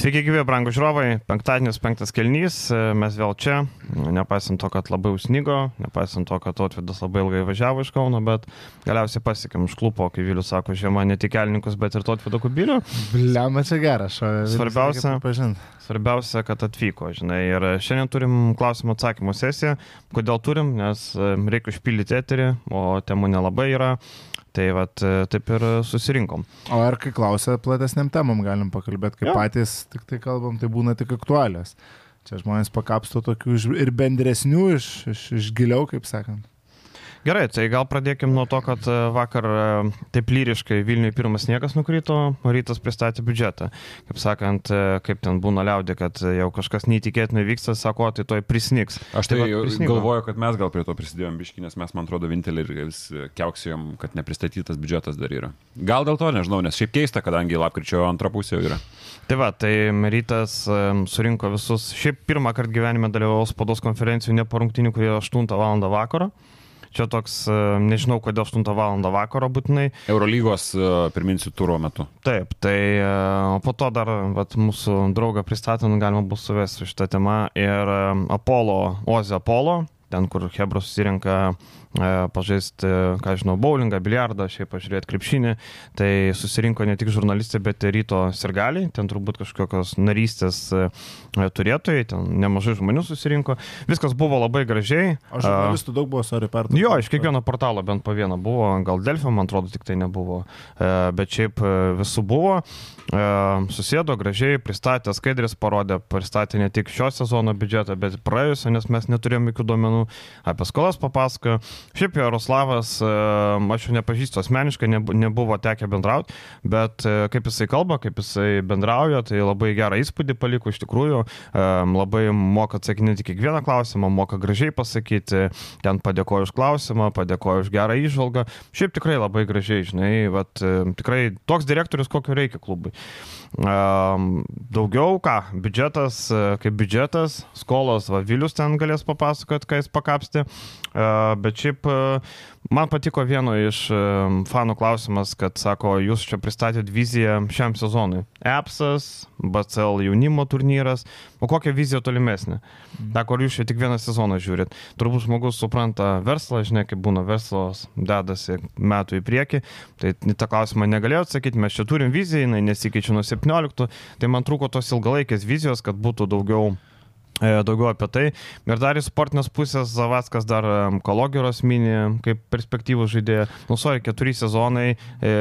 Sveiki, gyvi, brangų žiūrovai. Penktadienis, penktas kelnys, mes vėl čia. Nepaisant to, kad labai užsnygo, nepaisant to, kad Otvidas labai ilgai važiavo iš Kauno, bet galiausiai pasiekėm užklupo, kai Vilius sako, žiema ne tik kelininkus, bet ir Otvido kubilių. Bliama čia geras. Svarbiausia, svarbiausia, kad atvyko, žinai. Ir šiandien turim klausimų atsakymų sesiją. Kodėl turim? Nes reikia užpildyti eterį, o temų nelabai yra. Tai vat, taip ir susirinkom. O ar kai klausia platesniam temam galim pakalbėti, kaip jo. patys tik tai kalbam, tai būna tik aktualios. Čia žmonės pakapsto tokių ir bendresnių iš, iš, iš giliau, kaip sakant. Gerai, tai gal pradėkim nuo to, kad e, vakar e, taip lyriškai Vilniuje pirmas sniegas nukrito, o rytas pristatė biudžetą. Kaip sakant, e, kaip ten būna liaudė, kad jau kažkas neįtikėtinai vyksta, sako, tai toj prisniks. Aš tai, tai va, galvoju, kad mes gal prie to prisidėjom biški, nes mes, man atrodo, vis keuksijom, kad nepristatytas biudžetas dar yra. Gal dėl to nežinau, nes šiaip keista, kadangi lapkričio antra pusė jau yra. Tai va, tai rytas surinko visus, šiaip pirmą kartą gyvenime dalyvavau spaudos konferencijų, ne po rungtinių, kurie 8 val. vakaro. Čia toks, e, nežinau, kodėl 8 val. vakaro būtinai. Eurolygos, e, priminsiu, turo metu. Taip, tai e, po to dar vat, mūsų draugą pristatant galima bus suvesti šitą temą ir Apollo, Ozė Apollo, ten kur Hebra susirinka E, pažaisti, ką žinau, bowlingą, biliardą, šiaip pažiūrėti krepšinį. Tai susirinko ne tik žurnalistai, bet ir ryto sirgaliai, ten turbūt kažkokios narystės e, turėtojai, ten nemažai žmonių susirinko. Viskas buvo labai gražiai. O žurnalistų daug buvo, sorry, per. Jo, iš kiekvieno portalo bent po vieną buvo, gal Delfio, man atrodo, tik tai nebuvo, e, bet šiaip visų buvo. Susėdo gražiai, pristatė skaidrės, parodė, pristatė ne tik šio sezono biudžetą, bet ir praėjusio, nes mes neturėjome jokių duomenų apie skolas papasakojo. Šiaip Jaroslavas, e, aš jo nepažįstu asmeniškai, nebuvo tekę bendrauti, bet e, kaip jisai kalba, kaip jisai bendrauja, tai labai gerą įspūdį paliko iš tikrųjų, e, labai moka atsakinėti kiekvieną klausimą, moka gražiai pasakyti, ten padėkoju už klausimą, padėkoju už gerą įžvalgą. Šiaip tikrai labai gražiai, žinai, vat, tikrai toks direktorius, kokio reikia klubui. Daugiau ką, biudžetas kaip biudžetas, skolos, va Vilius ten galės papasakoti, ką jis pakapsti, bet šiaip Man patiko vieno iš fanų klausimas, kad sako, jūs čia pristatėt viziją šiam sezonui. EPSas, BCL jaunimo turnyras, o kokia vizija tolimesnė? Sako, ar jūs čia tik vieną sezoną žiūrit? Turbūt žmogus supranta verslą, žinai, kaip būna verslas, dedasi metų į priekį. Tai tą klausimą negalėjau atsakyti, mes čia turim viziją, jinai nesikeičia nuo 17, tai man trūko tos ilgalaikės vizijos, kad būtų daugiau daugiau apie tai. Ir dar iš sportinės pusės Zavaskas dar Kologiros mini kaip perspektyvų žaidėja. Nusuoja keturi sezonai, e,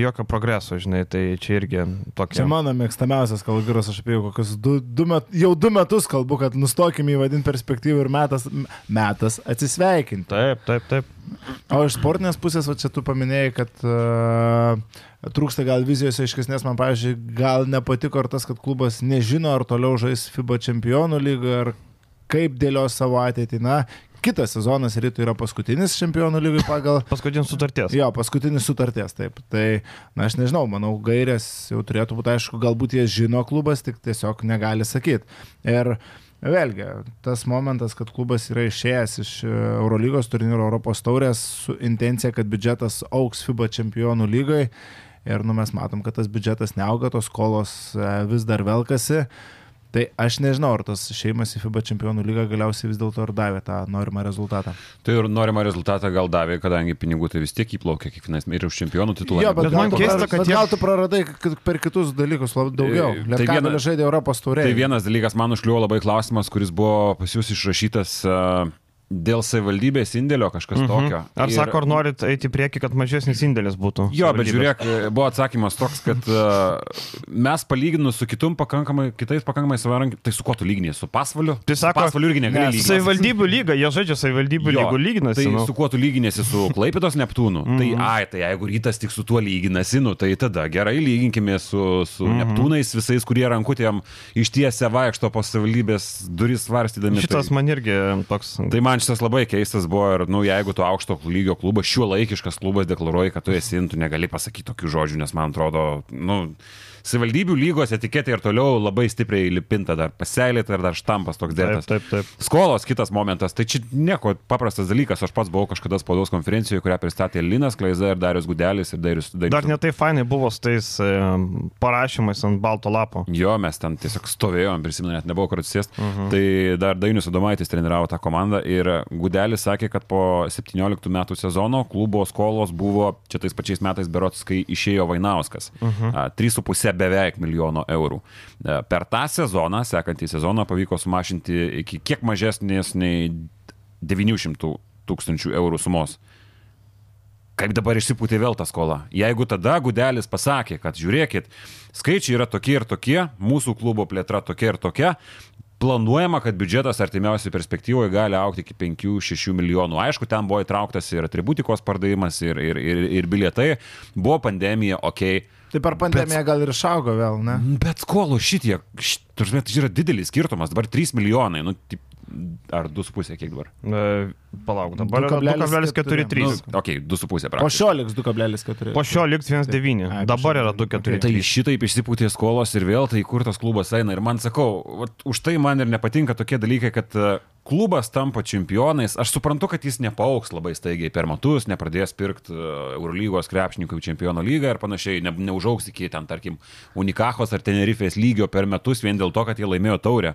jokio progreso, žinai, tai čia irgi tokia. Čia mano mėgstamiausias Kologiros, aš apie jau kokius du, du met, jau du metus kalbu, kad nustokime įvadinti perspektyvų ir metas, metas atsisveikinti. Taip, taip, taip. O iš sportinės pusės, va čia tu paminėjai, kad uh, trūksta gal vizijos aiškesnės, man, pavyzdžiui, gal nepatiko ar tas, kad klubas nežino, ar toliau žais FIBA čempionų lygą, ar kaip dėlios savo ateitį. Na, kitas sezonas rytų yra paskutinis čempionų lygai pagal... Paskutinis sutarties. Jo, paskutinis sutarties, taip. Tai, na, aš nežinau, manau, gairės jau turėtų būti aišku, galbūt jie žino klubas, tik tiesiog negali sakyti. Ir Vėlgi, tas momentas, kad klubas yra išėjęs iš e, Eurolygos turnyro Europos taurės su intencija, kad biudžetas auks FIBA čempionų lygai ir nu, mes matom, kad tas biudžetas neauga, tos skolos e, vis dar velkasi. Tai aš nežinau, ar tas šeimas į FIBA čempionų lygą galiausiai vis dėlto ir davė tą norimą rezultatą. Tai ir norimą rezultatą gal davė, kadangi pinigų tai vis tiek įplaukė kiekvienais ir už čempionų titulą. Jo, bet, bet man keista, kad... Bet gal tu praradai per kitus dalykus daugiau. Tai, tai vienas žaidė Europos taurė. Tai vienas dalykas man užkliuvo labai klausimas, kuris buvo pas jūs išrašytas. Uh, Dėl savivaldybės indėlio kažkas mhm. tokio. Ar ir... sako, ar norit eiti į priekį, kad mažesnis indėlis būtų? Jo, bet žiūrėk, buvo atsakymas toks, kad uh, mes palyginus su kitum pakankamai, kitais pakankamai savarankiai, tai su kuo tu lygini? Su pasvaliu? Tai sako, pasvaliu irgi negali lyginti. Savivaldybių lyga, jie žaidžia savivaldybių lygų lyginasi. Tai nu. su kuo tu lyginėsi su Klaipėdos Neptūnu? Mm -hmm. Tai ai, tai jeigu rytas tik su tuo lyginasi, nu, tai tada gerai lyginkime su, su mm -hmm. Neptūnais visais, kurie rankutėm ištiesia vaikšto po savivaldybės duris varstydami. Šitas tai, man irgi toks. Tai man šitas labai keistas buvo ir, nu, jeigu tu aukšto lygio klubas, šiuo laikiškas klubas deklaruoji, kad tu esi, tu negali pasakyti tokių žodžių, nes man atrodo, nu, savivaldybių lygos etiketė ir toliau labai stipriai lipinta dar paseilėta ir dar štampas toks Taip, dėtas. taip, taip. Skolos kitas momentas, tai čia nieko paprastas dalykas, aš pats buvau kažkada spaudos konferencijoje, kurią pristatė Linas Kleiza ir Darius Gudelis ir Darius Darius. Dar netai fainai buvo su tais e, parašymais ant balto lapo. Jo, mes ten tiesiog stovėjom, prisimenu, net nebuvo kur atsisėsti. Uh Mhm. -huh. Tai dar Dainius Adomaitis treniravo tą komandą ir Gudelis sakė, kad po 17 metų sezono klubo skolos buvo čia tais pačiais metais berots, kai išėjo Vainauskas. Uh. -huh. 3,5 beveik milijono eurų. E, Per tą sezoną, sekantį sezoną, pavyko sumažinti iki kiek mažesnės nei 900 tūkstančių eurų sumos. Kaip dabar išsipūtė vėl ta skola? Jeigu tada Gudelis pasakė, kad žiūrėkit, skaičiai yra tokie ir tokie, mūsų klubo plėtra tokia ir tokia, planuojama, kad biudžetas artimiausiai perspektyvoje gali aukti iki 5-6 milijonų. Aišku, ten buvo įtrauktas ir atributikos pardavimas, ir, ir, ir, ir bilietai, buvo pandemija, okei. Okay. Tai per pandemiją gal ir išaugo vėl, ne? Bet skolų šitie, šit, tai yra didelis skirtumas, dabar 3 milijonai, nu, taip, ar 2,5 kiek dabar? E, palauk, dabar yra 2,43. Nu, ok, 2,5 Po praktiškai. šio liks 2,4. Po šio liks 1,9. Ai, Dabar po yra šio- 2,4. Tai šitaip išsipūtė skolos ir vėl tai kur tas klubas eina. Ir man sakau, vat, už tai man ir nepatinka tokie dalykai, kad e, klubas tampa čempionais. Aš suprantu, kad jis nepauks labai staigiai per metus, nepradės pirkti Eurolygos krepšininkų į čempionų lygą ir panašiai, ne, neužauks iki ten, tarkim, Unikachos ar Tenerifės lygio per metus vien dėl to, kad jie laimėjo taurę.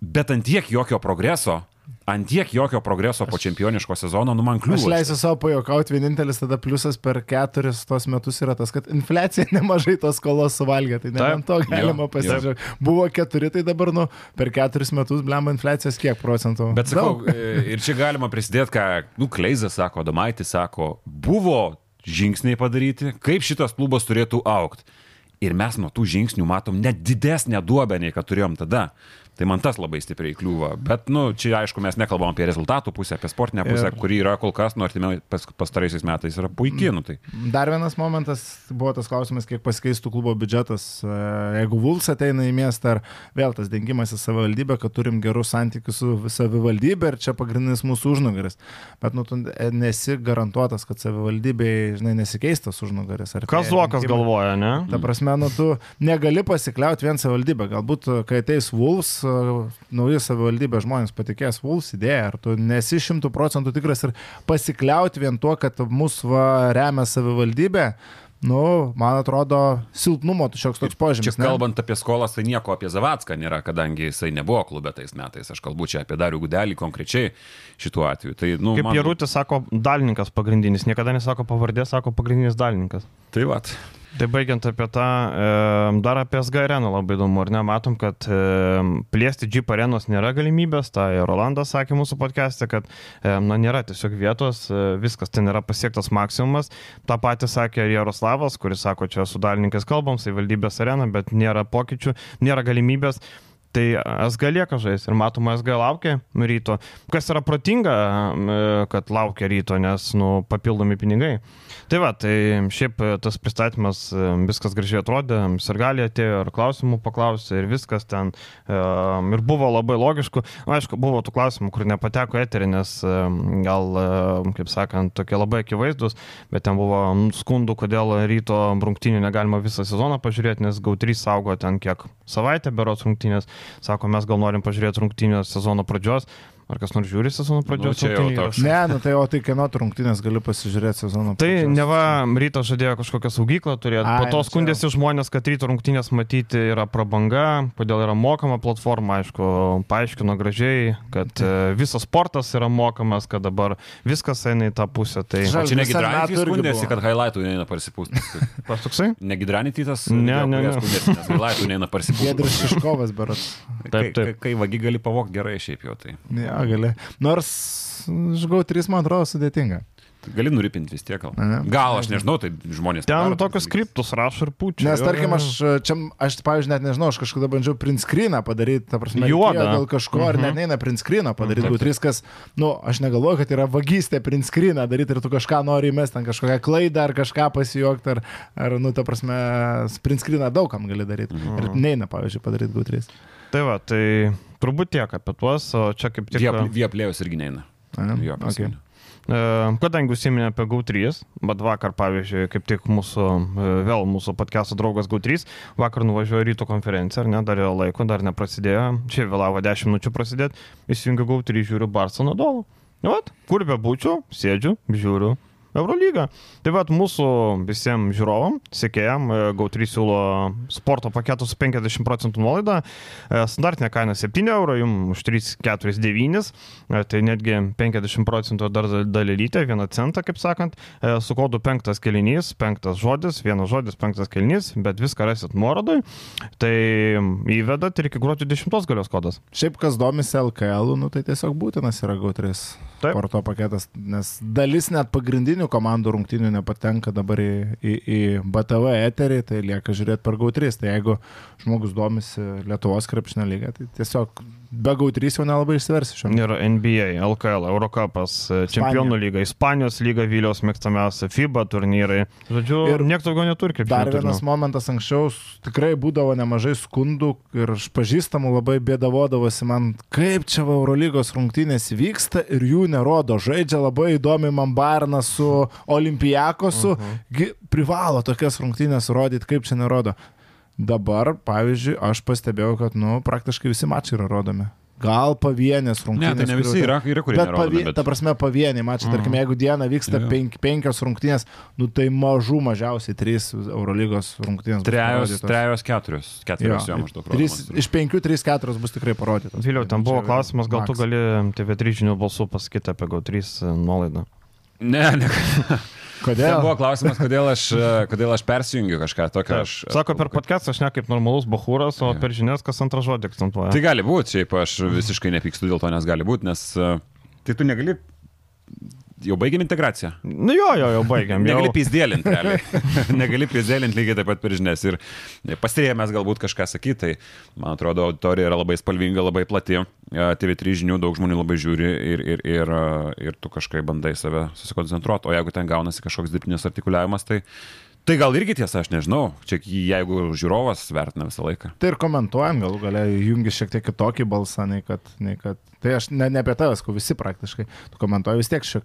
Bet ant tiek jokio progreso, ant tiek jokio progreso po čempioniško sezono, nu man Aš kliūva. leisiu savo pajokauti, vienintelis tada pliusas per keturis tos metus yra tas, kad infliacija nemažai tos skolos suvalgė, tai ne Taip, ant to galima pasižiūrėti. Buvo keturi, tai dabar, nu, per keturis metus blemba infliacijos kiek procentų? Bet sakau, Daug. e, ir čia galima prisidėti, ką, nu, Kleizas sako, Domaitis sako, buvo žingsniai padaryti, kaip šitas klubas turėtų aukti. Ir mes nuo tų žingsnių matom net didesnę duobę, nei kad turėjom tada. Tai man tas labai stipriai kliūva. Bet, nu, čia aišku, mes nekalbam apie rezultatų pusę, apie sportinę pusę, Ir- kuri yra kol kas, nu, artimiau pas, pastaraisiais metais yra puikiai, nu tai. Dar vienas momentas buvo tas klausimas, kiek pasikeistų klubo biudžetas, e, jeigu Vuls ateina į miestą, ar vėl tas dengimas į savivaldybę, kad turim gerus santykius su savivaldybė ir čia pagrindinis mūsų užnugaris. Bet nu, tu nesi garantuotas, kad savivaldybėje, žinai, nesikeistas užnugaris. Ar Kas tie Zuokas galvoja, ne? Ta prasme, nu, tu negali pasikliauti vien savivaldybę. Galbūt, kai ateis Vulfs, nauji savivaldybė žmonės patikės Vulfs idėją, ar tu nesi šimtų procentų tikras ir pasikliauti vien tuo, kad mūsų va, remia savivaldybė. Nu, man atrodo, silpnumo tu šioks toks Čia požymis. ne? kalbant apie skolas, tai nieko apie Zavatską nėra, kadangi jisai nebuvo klube tais metais. Aš kalbu čia apie Darių Gudelį konkrečiai šituo atveju. Tai, nu, Kaip man- Pierutis sako, dalininkas pagrindinis, niekada nesako pavardė, sako pagrindinis dalininkas. Tai vat. Tai baigiant apie tą, dar apie SG areną labai įdomu, ar ne, matom, kad plėsti Jeep arenos nėra galimybės, tai Rolandas sakė mūsų podcast'e, kad na, nėra tiesiog vietos, e, viskas ten yra pasiektas maksimumas. Ta pati sakė ir Jaroslavas, kuris sako, čia su dalininkais kalbam, savivaldybės arena, bet nėra pokyčių, nėra galimybės. Tai SG lieka žais ir matoma, SG laukia ryto. Kas yra protinga, e, kad laukia ryto, nes, nu, papildomi pinigai. Tai va, tai šiaip e, tas pristatymas e, viskas gražiai atrodė, ir gali atėjo, ir klausimų paklausė, ir viskas ten. e, Ir buvo labai logiškų. Aišku, buvo tų klausimų, kur nepateko eterį, nes gal, kaip sakant, tokie labai akivaizdus, bet ten buvo skundų, kodėl ryto rungtynių negalima visą sezoną pažiūrėti, nes GAU3 saugo ten kiek savaitę berots rungtynės. Sako, mes gal norim pažiūrėti rungtynės sezono pradžios. Ar kas nors žiūri sezono pradžios? jau rungtynių toks- įrašą? Ne, nu tai o tai kieno rungtynės gali pasižiūrėti sezono. Tai pradžios? neva ryto žadėjo kažkokią saugyklą turėti, po to nu skundėsi žmonės, kad ryto rungtynės matyti yra prabanga, kodėl yra mokama platforma, aišku, paaiškino gražiai, kad e, visas sportas yra mokamas, kad dabar viskas eina į tą pusę. Tai Žal- čia negi visą Dranitį metų irgi skundėsi, kad highlightų neina parsipūsti. pas toksai? Negi Dranitytas? Ne, ne, ne. Skundėsi, nes highlightų neina parsipūsti. Gedris Šiškovas, berots. Kai, Taip, kai, taip. kai vagi gali pavokti gerai šiaip jau tai. Ja, gali. Nors žgau 3, man atrodo, sudėtinga. Gali nuripinti vis tiek gal. Gal, aš nežinau, tai žmonės. Ten padaro tokius tokius skriptus rašo ir pučia. Nes, Jo, tarkim, jo, aš čia, aš, pavyzdžiui, net nežinau, aš kažkada bandžiau print screeną padaryti, ta prasme, reikėjo gal kažko, ar net neina print screeną padaryti, Mhm. būtų viskas, nu, aš negalvoju, kad yra vagystė print screeną daryti ir tu kažką nori įmesti, ten kažkokią klaidą ar kažką pasijuokti, ar, ar, nu, ta prasme, print screeną daugam gali daryti. Mhm. Ir neina, pavyzdžiui, padaryti GU3. Tai va, tai turbūt tiek apie tuos, o čia kaip tik... Vieplėjus irgi neina. Jo, Okay. E, kadangi užsiminė apie GAU3, bet vakar, pavyzdžiui, kaip tik mūsų, e, vėl mūsų podcast'o draugas GAU3, vakar nuvažiuojo ryto konferenciją, ar ne, dar yra laiko, dar neprasidėjo, čia vėlavo 10 minučių prasidėti, įsijungiu GAU3, žiūriu Barsą Nadolų. Vat, kur be būčiau, sėdžiu, žiūriu, Eurolygą. Tai vad mūsų visiems žiūrovam, sekėjam, e, GAU3 siūlo sporto paketus su 50 procentų nuolaida, E, standartinė kaina 7 eurų, jums už 3,49, e, tai netgi 50 procentų dar dalelytė, 1 centą, kaip sakant, su kodu 5 kelinys, 5 žodis, 1 žodis, 5 kelinys, bet viską rasit nuorodui, tai įvedat ir iki gruodžio 10 galios kodas. Šiaip kas domisi LKL, nu, tai tiesiog būtinas yra GAU3 Taip. sporto paketas, nes dalis net pagrindinių komandų rungtynių nepatenka dabar į, į, į BTV eterį, tai lieka žiūrėti per GAU3. Tai jeigu žmogus domisi Lietuvos krepšinio lygą, tai tiesiog be GAU3 jau nelabai išsiversi metu. Ir NBA, LKL, Eurocapas, e, Čempionų lyga, Ispanijos lyga, Viliaus mėgstamiausia, FIBA turnyrai. Žodžiu, Ir niekas daugiau neturi kaip Dar vienas momentas anksčiau tikrai būdavo nemažai skundų ir iš pažįstamų labai bėdavodavosi man, kaip čia Eurolygos rungtynės vyksta ir jų nerodo. Žaidžia labai įdomi man Barnas su Olimpijakosu, uh -huh. privalo tokias rungtynės rodyti, kaip čia nerodo. Dabar, pavyzdžiui, aš pastebėjau, kad, nu, praktiškai visi mačai yra rodomi. Gal pavienės Ne, rungtynės. tai ne visi yra, yra kurie Bet, nerodomi, bet... ta prasme, pavieniai mačai, tarkim, jeigu dieną vyksta Jo. penk, penkios rungtynės, nu tai mažų mažiausiai trys Eurolygos rungtynės. Trejos, trejos, keturios. Keturios jo maždaug. Trys, iš penkių, trys, keturios bus tikrai parodytos. Vėliau, ten buvo klausimas, gal tu maks. gali TV3 žinių balsų pasakyti apie GAU3 nuolaidą. Ne, ne. Ten Kodėl? buvo klausimas, kodėl aš, e, kodėl aš persijungiu kažką tokio. Aš, Sako, per podcastą aš ne kaip normalus bahūras, o per žinias kas antrą žodį akcentuoja. Tai gali būti, šiaip aš visiškai nepykstu dėl to, nes gali būti, nes e, tai tu negali. Jau baigėm integraciją. Nu jo, jo, jau baigiam. Jau. Negali pizdėlinti, realiai. Negali pizdėlinti lygiai taip pat per žinias. Ir pasirėmės galbūt kažką sakyti, tai man atrodo, auditorija yra labai spalvinga, labai plati. E, TV3 žinių daug žmonių labai žiūri ir, ir, ir, ir tu kažkaip bandai save susikoncentruoti. O jeigu ten gaunasi kažkoks dirbtinis artikuliavimas, tai, tai gal irgi tiesa, aš nežinau. Čia jeigu žiūrovas vertina visą laiką. Tai ir komentuojam, galų galia jungi šiek tiek kitokį balsą, nei kad... Nei kad tai aš ne, ne apie tavęs, ko visi praktiškai. Tu komentuoji vis tiek šiek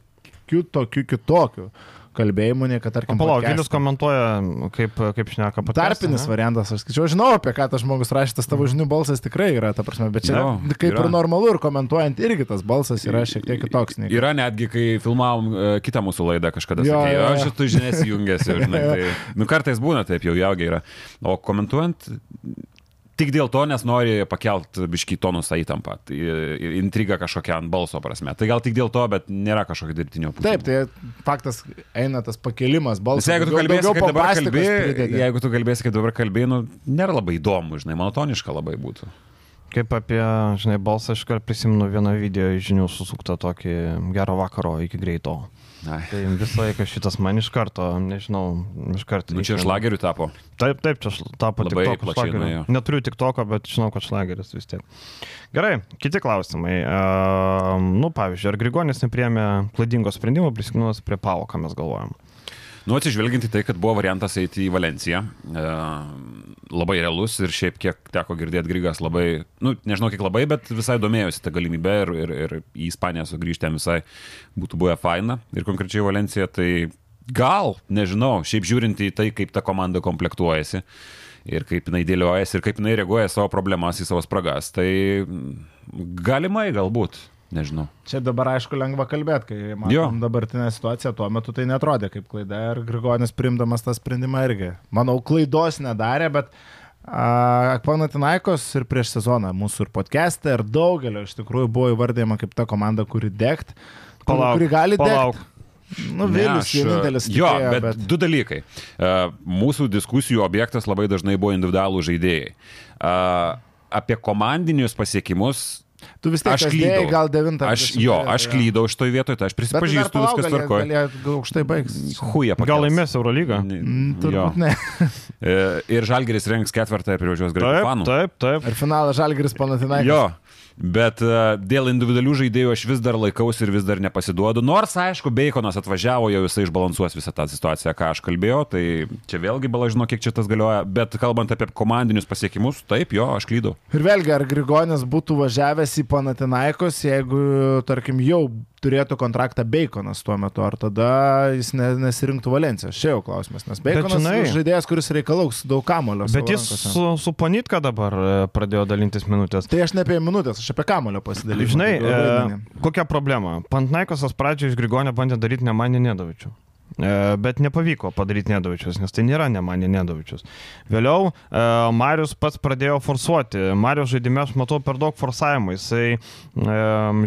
tiek tokių kitokių kalbėjimų, nei kad, tarkim, Palauk. Vilius komentuoja, kaip, kaip šneka podcast'e, Tarpinis ne? variantas, aš skaičiau, žinau, apie ką tas žmogus rašė, tas tavo žinių balsas tikrai yra, ta prasme, bet čia Jo, kaip yra. ir normalu ir komentuojant irgi tas balsas yra šiek tiek kitoks. Nei... Yra netgi, kai filmavom e, kitą mūsų laidą kažkada, Jo, sakė, jo, jo. aš šitų žinias jungiasi, žinai, tai, nu kartais būna taip, jau jaugiai yra. O komentuojant, tik dėl to, nes nori pakelt bišky tonusą įtampą, tai e, intriga kažkokia ant balso prasme. Tai gal tik dėl to, bet nėra kažkokio dirbtinio pušimo. Taip, tai faktas eina tas pakelimas balso. Nes jeigu tu kalbėsi, kaip dabar kalbėjai, jeigu tu kalbėsi, kaip dabar kalbėjai, nu, nėra labai įdomu, žinai, monotoniška labai būtų. Kaip apie, žinai, balsą aš kart prisimenu vieną video iš žinių susuktą tokį gero vakaro iki greito. Ai. Tai visą laiką šitas man iš karto, nežinau, iš karto. Nu, čia šlagerių tapo. Taip, taip, čia tapo tik toko šlageriu. Neturiu tik toko, bet žinau, kad šlageris vis tiek. Gerai, kiti klausimai. Uh, nu, pavyzdžiui, ar Grigonis nepriemė klaidingo sprendimo prisiknuos prie pavo, ką mes galvojam? Nu, atsižvelgiant į tai, kad buvo variantas eiti į Valenciją, e, labai realus ir šiaip kiek teko girdėti Grigas labai, nu, nežinau kiek labai, bet visai domėjosi tą galimybę ir, ir, ir į Ispaniją sugrįžti jam visai būtų buvę faina. Ir konkrečiai Valencija, tai gal, nežinau, šiaip žiūrint į tai, kaip ta komanda komplektuojasi ir kaip jinai dėliojasi ir kaip jinai reaguoja savo problemas, į savo spragas, tai galimai galbūt, nežinau. Čia dabar aišku lengva kalbėti, kai matom dabartinę situaciją, tuo metu tai netrodė kaip klaida ir Grigonis primdamas tą sprendimą irgi. Manau, klaidos nedarė, bet Akpanatinaikos ir prieš sezoną mūsų ir podcast'e ir daugelio iš tikrųjų buvo įvardėjama kaip ta komanda, kuri degt, Palauk, kuri gali palauk. degt. Nu, Vilius aš- vienintelis. Jo, tikėjo, bet, bet du dalykai. Mūsų diskusijų objektas labai dažnai buvo individualų žaidėjai. Apie komandinius pasiekimus. Tu vis tiek aš klydau. Gal devintą. Aš, jo, aš klydau šitoje vietoje, tai aš prisipažįstu, viskas tvarkoje. Gal, aukštai baigs. Huja, Gal laimės Eurolygą? Mm. Turbūt ne. E, Ir Žalgeris rengs ketvirtą ir privažiuos graikų Taip, fanų. tai- taip, taip. Ir finalas Žalgiris Panatinaikas. Jo, bet uh, dėl individualių žaidėjų aš vis dar laikausi ir vis dar nepasiduodu. Nors, aišku, Beikonas atvažiavo, jau jisai išbalansuos visą tą situaciją, ką aš kalbėjau, tai čia vėlgi bala žino, kiek čia tas galioja. Bet kalbant apie komandinius pasiekimus, taip, jo, aš klydau. Ir vėlgi, ar Grigonis būtų važiavęs į Panatinaikos, jeigu, tarkim, jau turėtų kontraktą Baconas tuo metu, ar tada jis ne, nesirinktų Valencijos? Čia jau klausimas, nes Baconas žinai- žaidėjas, kuris reikalaus daug kamulio. Bet jis su, su Panitka dabar e, pradėjo dalintis minutės. Tai aš ne apie minutės, aš apie kamulio pasidalinau. Žinai, e, kokia problema? Pantnaikosas pradžioje iš Grigonio bandė daryti Nemanį Nedovičių. E, bet nepavyko padaryti Nedovičius, nes tai nėra Nemanį Nedovičius. Vėliau e, Marius pats pradėjo forsuoti. Marius žaidime aš matau per daug forsavimų. Jisai, e,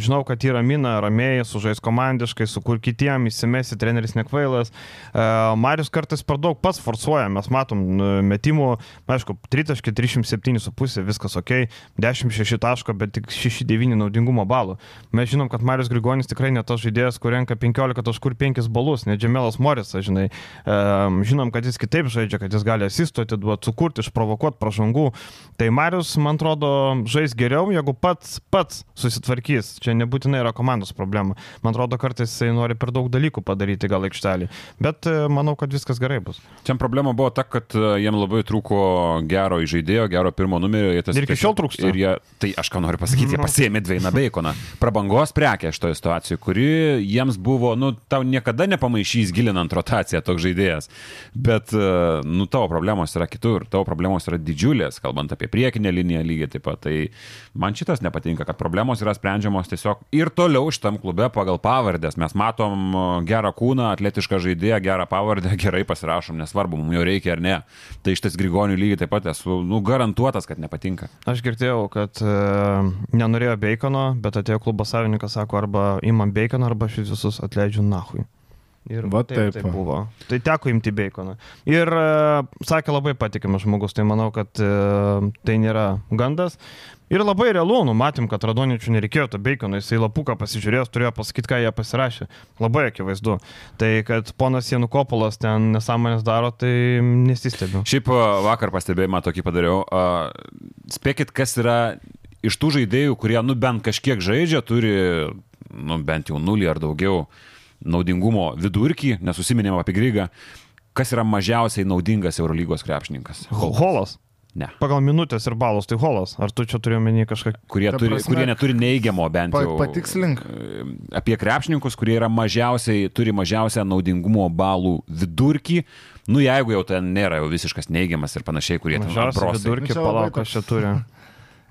žinau, kad yra mina, ramiai, sužais komandiškai, sukur kitiem, įsimesi, treneris nekvailas. E, Marius kartais per daug pats forsuoja. Mes matom metimų, aišku, 3.307,5, viskas ok, 10-6 taško, bet tik 6-9 naudingumo balų. Mes žinom, kad Marius Grigonis tikrai ne tas žaidėjas, kur renka 15 taškų ir 5 balus, ne Džemelas Morisas, žinai. Žinom, kad jis kitaip žaidžia, kad jis gali asistuoti, duoti, sukurti, išprovokuoti pražangų. Tai Marius, man atrodo, žais geriau, jeigu pats, pats susitvarkys. Čia nebūtinai yra komandos problema. Man atrodo, kartais jisai nori per daug dalykų padaryti gal aikštelį. Bet e, manau, kad viskas gerai bus. Čia problema buvo ta, kad e, jiem labai trūko gero įžaidėjo, gero pirmo numerio. Ir iki šiol trūksta. Ir jie, tai aš ką noriu pasakyti, jie pasėmė Dveiną Beikoną. Prabangos prekė šitoje situacijoje, kuri jiems buvo, nu, tau niekada nepamaišys gilinant rotaciją toks žaidėjas. Bet, e, nu, tavo problemos yra kitur, tavo problemos yra didžiulės, kalbant apie priekinę liniją lygiai taip pat. Tai man šitas nepatinka, kad problemos yra sprendžiamos tiesiog ir toliau šitam klube pagal pavardės. Mes matom e, gerą kūną, atletišką žaidėją, gerą pavardę, gerai pasirašom, nesvarbu, mums jo reikia ar ne. Tai šitas Grigonių lygiai taip pat esu, nu, garantuotas, kad nepatinka. Aš girdėjau, kad e, nenorėjo Bacono, bet atėjo klubo savininkas, sako, arba imam Baconą, arba jūs visus atleidžiu nahui. Ir Va taip, taip. taip buvo. Tai teko imti Baconą. Ir e, sakė labai patikimas žmogus, tai manau, kad e, tai nėra gandas. Ir labai realu, nu, matėm, kad Radoničių nereikėjo to Bacono, jisai lapuką pasižiūrėjęs, turėjo pasakyti, ką jie pasirašė. Labai akivaizdu. Tai kad ponas Janukopolas ten nesąmonės daro, tai nesistebiu. Šiaip a, vakar pastebėjimą tokį padariau. A, Spėkit, kas yra iš tų žaidėjų, kurie, nu, bent kažkiek žaidžia, turi, nu, bent jau nulį ar daugiau naudingumo vidurkį, nesusiminėm apie Grygą, kas yra mažiausiai naudingas Eurolygos krepšininkas. Holas. Ne. Pagal minutės ir balus, tai holas. Ar tu čia turiu menį kažką Kurie, turi, prasme, kurie neturi neigiamo bent Pa- jau. patikslink. Apie krepšininkus, kurie yra mažiausiai, turi mažiausią naudingumo balų vidurkį. Nu, jeigu jau ten nėra jau visiškas neigiamas ir panašiai, kurie ten Mažiausią atbrosai. vidurkį, palauk, aš čia turiu.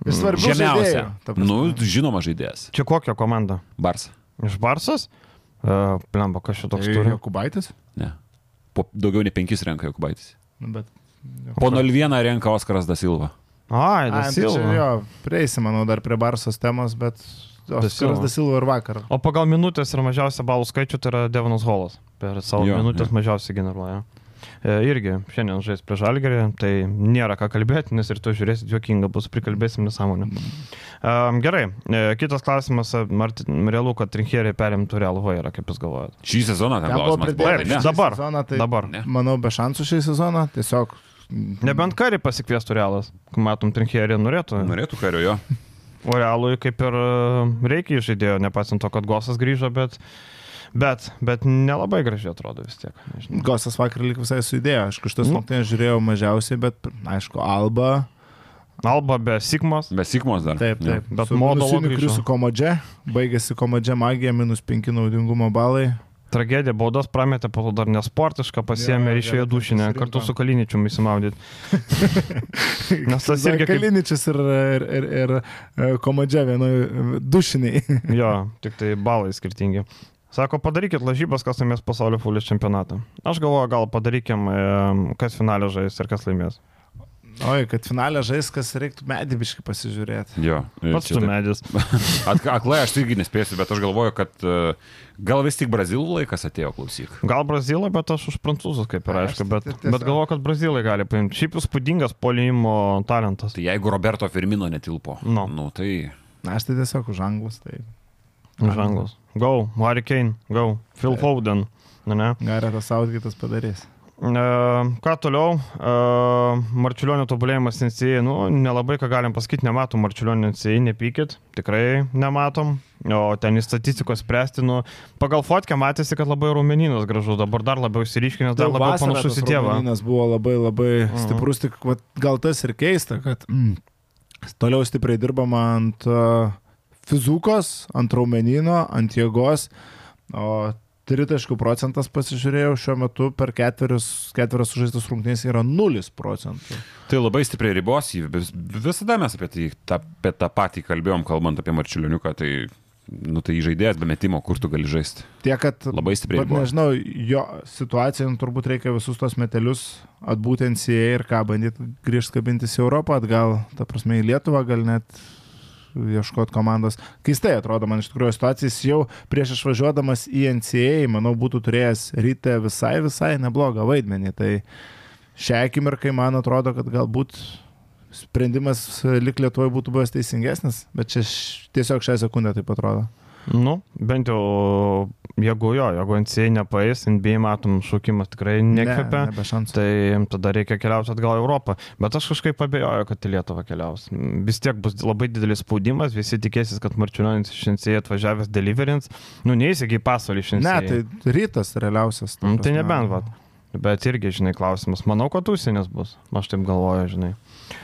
Žemiausia. Nu, žinoma žaidėjas. Čia kokia komanda? Bars. Iš Barsas? Uh, Plemba, kas čia toks Tai turi? Jokubaitis? Ne. Po daugiau nei penkis renka Jokubaitis. Nu, bet... Po 01 renka Oskaras Da Silva. Ai, Ai, tai čia Dasilva. jo, prieisi, manau, dar prie Barsos temos, bet Oskaras Silva. Dasilva ir vakar. O pagal minutės ir mažiausią balų skaičių tai yra Devonas Holas. Per savo jo, minutės jo. mažiausiai generuoja. E, irgi šiandien žais prie žalgerį, tai nėra ką kalbėti, nes ir tu žiūrėsi, juokinga bus, prikalbėsim nesąmonę. Um, gerai, e, kitas klausimas, ar realu, kad Trinkeriai perimtų Real Vairą, kaip jūs galvojate? Šį sezoną buvo klausimas tai šį Dabar. sezoną, tai Dabar. Ne. manau, be šansų šį sezoną. Tiesiog. Nebent karį pasikviestų Realas, matom, Trinkeriai norėtų. Norėtų kario jo. O Realui kaip ir e, reikia žaidėjo, nepaisant to, kad Gosas grįžo, bet, bet, bet nelabai gražiai atrodo vis tiek. Nežinau. Gosas vakar lik visai sudėjo. Aišku, šitas Nu. rungtynės žiūrėjau mažiausiai, bet, aišku, Alba. Alba be Sigmos. Be Sikmos dar. Taip, taip. Bet Su Modolo minusiniu grįžo. krisu komodže. Baigėsi komodže magija, minus 5 naudingumo balai. Tragedija, baudos prametė, po to dar nesportiška, pasiemė Jo, ir išėjo gerai, dušinę, kartu su Kaliničiu įsimaudyti. Nes tas irgi. Kaliničius ir, ir, ir, ir e, komodže vienoje dušiniai. Jo, tik tai balai skirtingi. Sako, padarykit lažybas, kas laimės pasaulio fulės čempionatą. Aš galvoju, gal padarykim, e, kas finalę žais ir kas laimės. Oi, kad finalę žais, kas reiktų medibiškai pasižiūrėti. Jo. Pats tu medis. At- Aklai aš irgi nespėsiu, bet aš galvoju, kad e, gal vis tik brazilų laikas atėjo klausyk. Gal brazilai, bet aš už prancūzus, kaip ir aišku, bet, tai bet galvoju, kad brazilai gali paimti. Šiaip įspūdingas polimo talentas. Tai jeigu Roberto Firmino netilpo, Nu. nu, tai Na, aš tai tiesiog už anglus, tai Žanglas. Go, Harry Kane, go, Phil Foden. Garetas Saudgitas padarys. E, ką toliau? E, Marčiulionio tobulėjimas NCA, nu, nelabai ką galim pasakyti, nematom Marčiulionio NCA, nepykit, tikrai nematom. O ten į statistikos spręsti, nu, pagal fotkę matėsi, kad labai rumeninas gražus, dabar dar labiau įsiriškinęs, dar labiau panašus į tėvą. Raumenynas buvo labai labai Mhm. stiprus, tik vat, gal tas ir keista, kad mm, toliau stipriai dirbama ant uh, fizukos, ant raumenino, ant jėgos, o tritaškų procentas pasižiūrėjau šiuo metu per ketverius, ketverius sužaistus rungtynės yra 0 procentų. Tai labai stipriai ribos jį. Vis, visada mes apie, tai, tą, apie tą patį kalbėjom, kalbant apie Marčiulioniuką. Tai, nu, tai žaidėjas be metimo, kur tu gali žaisti. Tiek, kad Labai stipriai Bet nežinau, jo situacija nu, turbūt reikia visus tos metelius atbūti NCA ir ką, bandyti grįžti kabintis į Europą, atgal, ta prasme, į Lietuvą, gal net ieškoti komandos. Keistai atrodo man iš tikrųjų situacija, jis jau prieš išvažiuodamas į NCA, manau, būtų turėjęs ryte visai, visai neblogą vaidmenį. Tai šią akimirką man atrodo, kad galbūt sprendimas lik Lietuvoje būtų buvęs teisingesnis, bet čia tiesiog šią sekundę taip atrodo. Nu, bent jau, jeigu jo, jeigu NCA nepaės, NBA matom, šaukimas tikrai nekvepia. Ne. Tai tada reikia keliauti atgal į Europą. Bet aš kažkaip abejoju, kad į Lietuvą keliaus. Vis tiek bus labai didelis spaudimas, visi tikėsis, kad Marčiulionis iš NCA atvažiavęs deliverins. Nu, neįsigiai pasaulį iš NCA. Ne, tai rytas realiausias. Mm, Tai prasme. nebent, va. Bet irgi, žinai, klausimas. Manau, kad užsienis bus. Aš taip galvoju, žinai.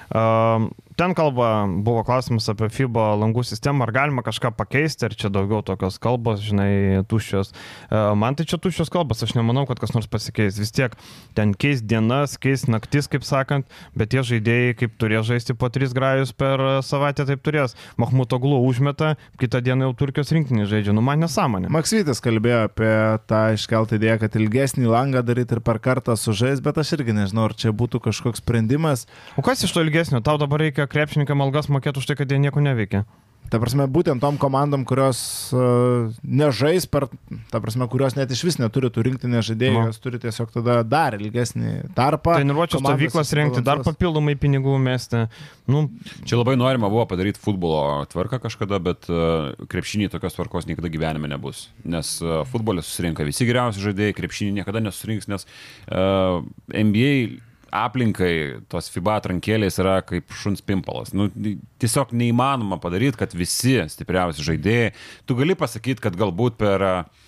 Um, ten kalba buvo klausimas apie FIBA langų sistemą, ar galima kažką pakeisti, ar čia daugiau tokios kalbos, žinai, tuščios. Uh, man tai čia tuščios kalbos, aš nemanau, kad kas nors pasikeis. Vis tiek ten keis dienas, keis naktis, kaip sakant, bet tie žaidėjai, kaip turės žaisti po tris grajus per uh, savaitę, taip turės. Mahmuto glų užmeta, kitą dieną jau Turkijos rinkinį žaidžia. Nu, man nesąmonė. Maksytis kalbėjo apie tą iškeltą idėją, kad ilgesnį langą daryti ir per kartą sužais, bet aš irgi nežinau, ar čia būtų kažkoks sprendimas. O kas iš to ilgesnio? Tau dabar reikia krepšininkam algas mokėti už tai, kad jie nieko neveikia. Ta prasme, būtent tom komandom, kurios uh, nežais per, ta prasme, kurios net iš vis neturi tų rinktinės žaidėjų, Nu. jos turi tiesiog tada dar ilgesnį tarpą. Treniruočio stovyklas rengti, dar papildomai pinigų mesti. Nu, Čia labai norima buvo padaryti futbolo tvarką kažkada, bet uh, krepšinį tokios tvarkos niekada gyvenime nebus. Nes uh, futbolė susirinka visi geriausi žaidėjai, krepšinį niekada nesusirinks, nes uh, NBA aplinkai tos FIBA atrankėlės yra kaip šuns pimpalas. Nu, tiesiog neįmanoma padaryti, kad visi stipriausi žaidėjai, tu gali pasakyti, kad galbūt per uh,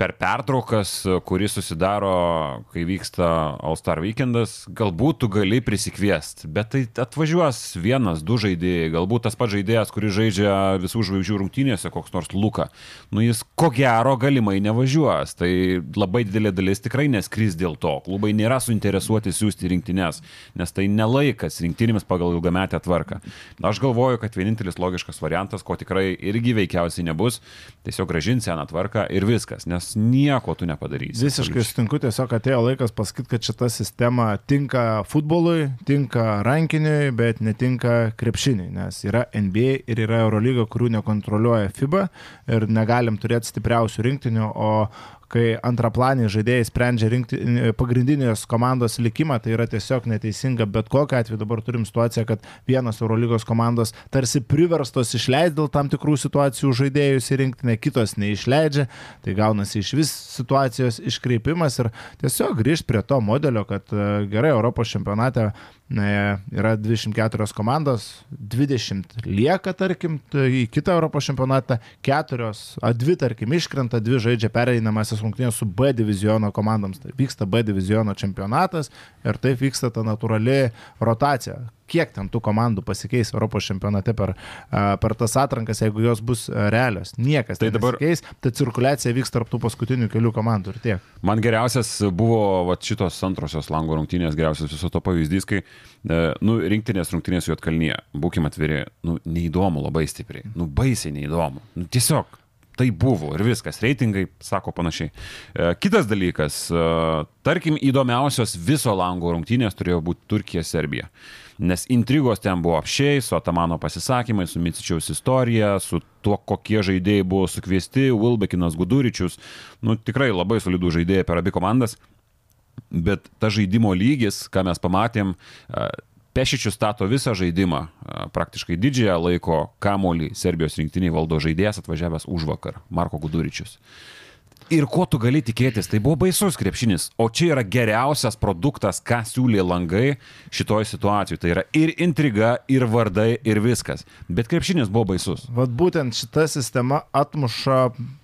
per pertraukas, kuris susidaro, kai vyksta All Star weekendas, galbūt tu gali prisikviesti, bet tai atvažiuos vienas, du žaidėjai, galbūt tas pats žaidėjas, kuris žaidžia visų žvaigždžių rungtynėse, koks nors Luka, nu jis ko gero galimai nevažiuos, tai labai didelė dalis tikrai neskris dėl to, klubai nėra suinteresuoti siūsti rinktinės, nes tai nelaikas rinktinėmis pagal ilgametę tvarką. Aš galvoju, kad vienintelis logiškas variantas, ko tikrai irgi veikiausiai nebus, tiesiog gražinti seną tvarką ir viskas, nes nieko tu nepadarysi. Visiškai sutinku, tiesiog atėjo laikas pasakyti, kad šita sistema tinka futbolui, tinka rankiniui, bet netinka krepšiniui, nes yra NBA ir yra Eurolyga, kurių nekontroliuoja FIBA ir negalim turėti stipriausių rinktinių, o kai antraplaniai žaidėjai sprendžia rinkti pagrindinės komandos likimą, tai yra tiesiog neteisinga, bet kokiu atveju dabar turim situaciją, kad vienos Eurolygos komandos tarsi priverstos išleisti dėl tam tikrų situacijų žaidėjus į rinktinę, kitos neišleidžia, tai gaunasi iš vis situacijos iškreipimas ir tiesiog grįžti prie to modelio, kad e, gerai Europos čempionate yra 24 komandos, 20 lieka, tarkim, į kitą Europos čempionatą, keturios, a dvi, tarkim, iškrenta, dvi žaidžia pereinamasis rungtynės su B diviziono komandoms. Tai vyksta B diviziono čempionatas ir taip vyksta ta natūrali rotacija. Kiek ten tų komandų pasikeis Europos čempionate per, per tas atrankas, jeigu jos bus realios. Niekas Tai dabar- keis, tai cirkuliacija vyks tarp tų paskutinių kelių komandų ir tiek. Man geriausias buvo vat, šitos antrosios lango rungtynės, geriausias viso to pavyzdys, kai, e, nu, rinktinės rungtynės su Jotkalnyje, būkim atviri, nu, neįdomu labai stipriai, nu, baisiai neįdomu. Nu, tiesiog tai buvo ir viskas, reitingai sako panašiai. E, kitas dalykas, e, tarkim, įdomiausios viso lango rungtynės turėjo būti Turkija-Serbija. Nes intrigos ten buvo apšiai, su Atamano pasisakymai, su Micičiaus istorija, su tuo, kokie žaidėjai buvo sukviesti, Wilbekinas Guduričius. Nu, tikrai labai solidų žaidėjai per abi komandas. Bet ta žaidimo lygis, ką mes pamatėm, Pešičius stato visą žaidimą, praktiškai didžiąją laiko kamolį Serbijos rinktiniai valdo žaidėjas atvažiavęs už vakar, Marko Guduričius. Ir ko tu gali tikėtis, tai buvo baisus krepšinis, o čia yra geriausias produktas, ką siūlė langai šitoje situacijoje. Tai yra ir intriga, ir vardai, ir viskas. Bet krepšinis buvo baisus. Vat būtent šita sistema atmuša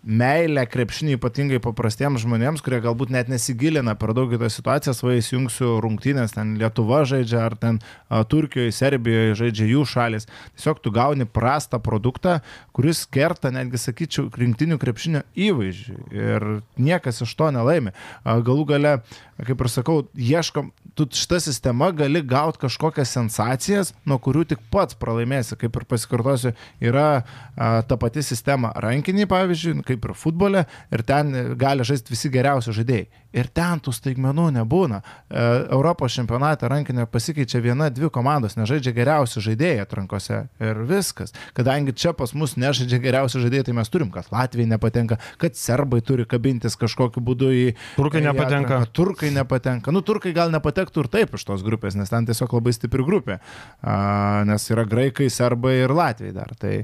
meilę krepšinį ypatingai paprastiems žmonėms, kurie galbūt net nesigilina per daug į tas situacijas, va įsijungsiu rungtynės, ten Lietuva žaidžia, ar ten a, Turkijoje, Serbijoje žaidžia jų šalis. Tiesiog tu gauni prastą produktą, kuris kerta, netgi sakyčiau, rinktinių krepšinio įvaizdžiui. Ir niekas iš to nelaimi. Galų gale, kaip ir sakau, ieškom, tu šitą sistemą gali gauti kažkokias sensacijas, nuo kurių tik pats pralaimėsi. Kaip ir pasikartosiu, yra a, ta pati sistema rankiniai, pavyzdžiui, kaip ir futbole, ir ten gali žaisti visi geriausi žaidėjai. Ir ten tų staigmenų nebūna. E, Europos čempionate rankinė pasikeičia viena, dvi komandos, nežaidžia geriausi žaidėjai atrankose. Ir viskas. Kadangi čia pas mus nežaidžia geriausi žaidėjai, tai mes turim, kad Latvijai nepatenka, kad serbai turi kabintis kažkokiu būdu į... Turkai į nepatenka. atranką. Turkai nepatenka. Nu, turkai gal nepatektų ir taip iš tos grupės, nes ten tiesiog labai stipri grupė. A, nes yra graikai, serbai ir latviai dar. Tai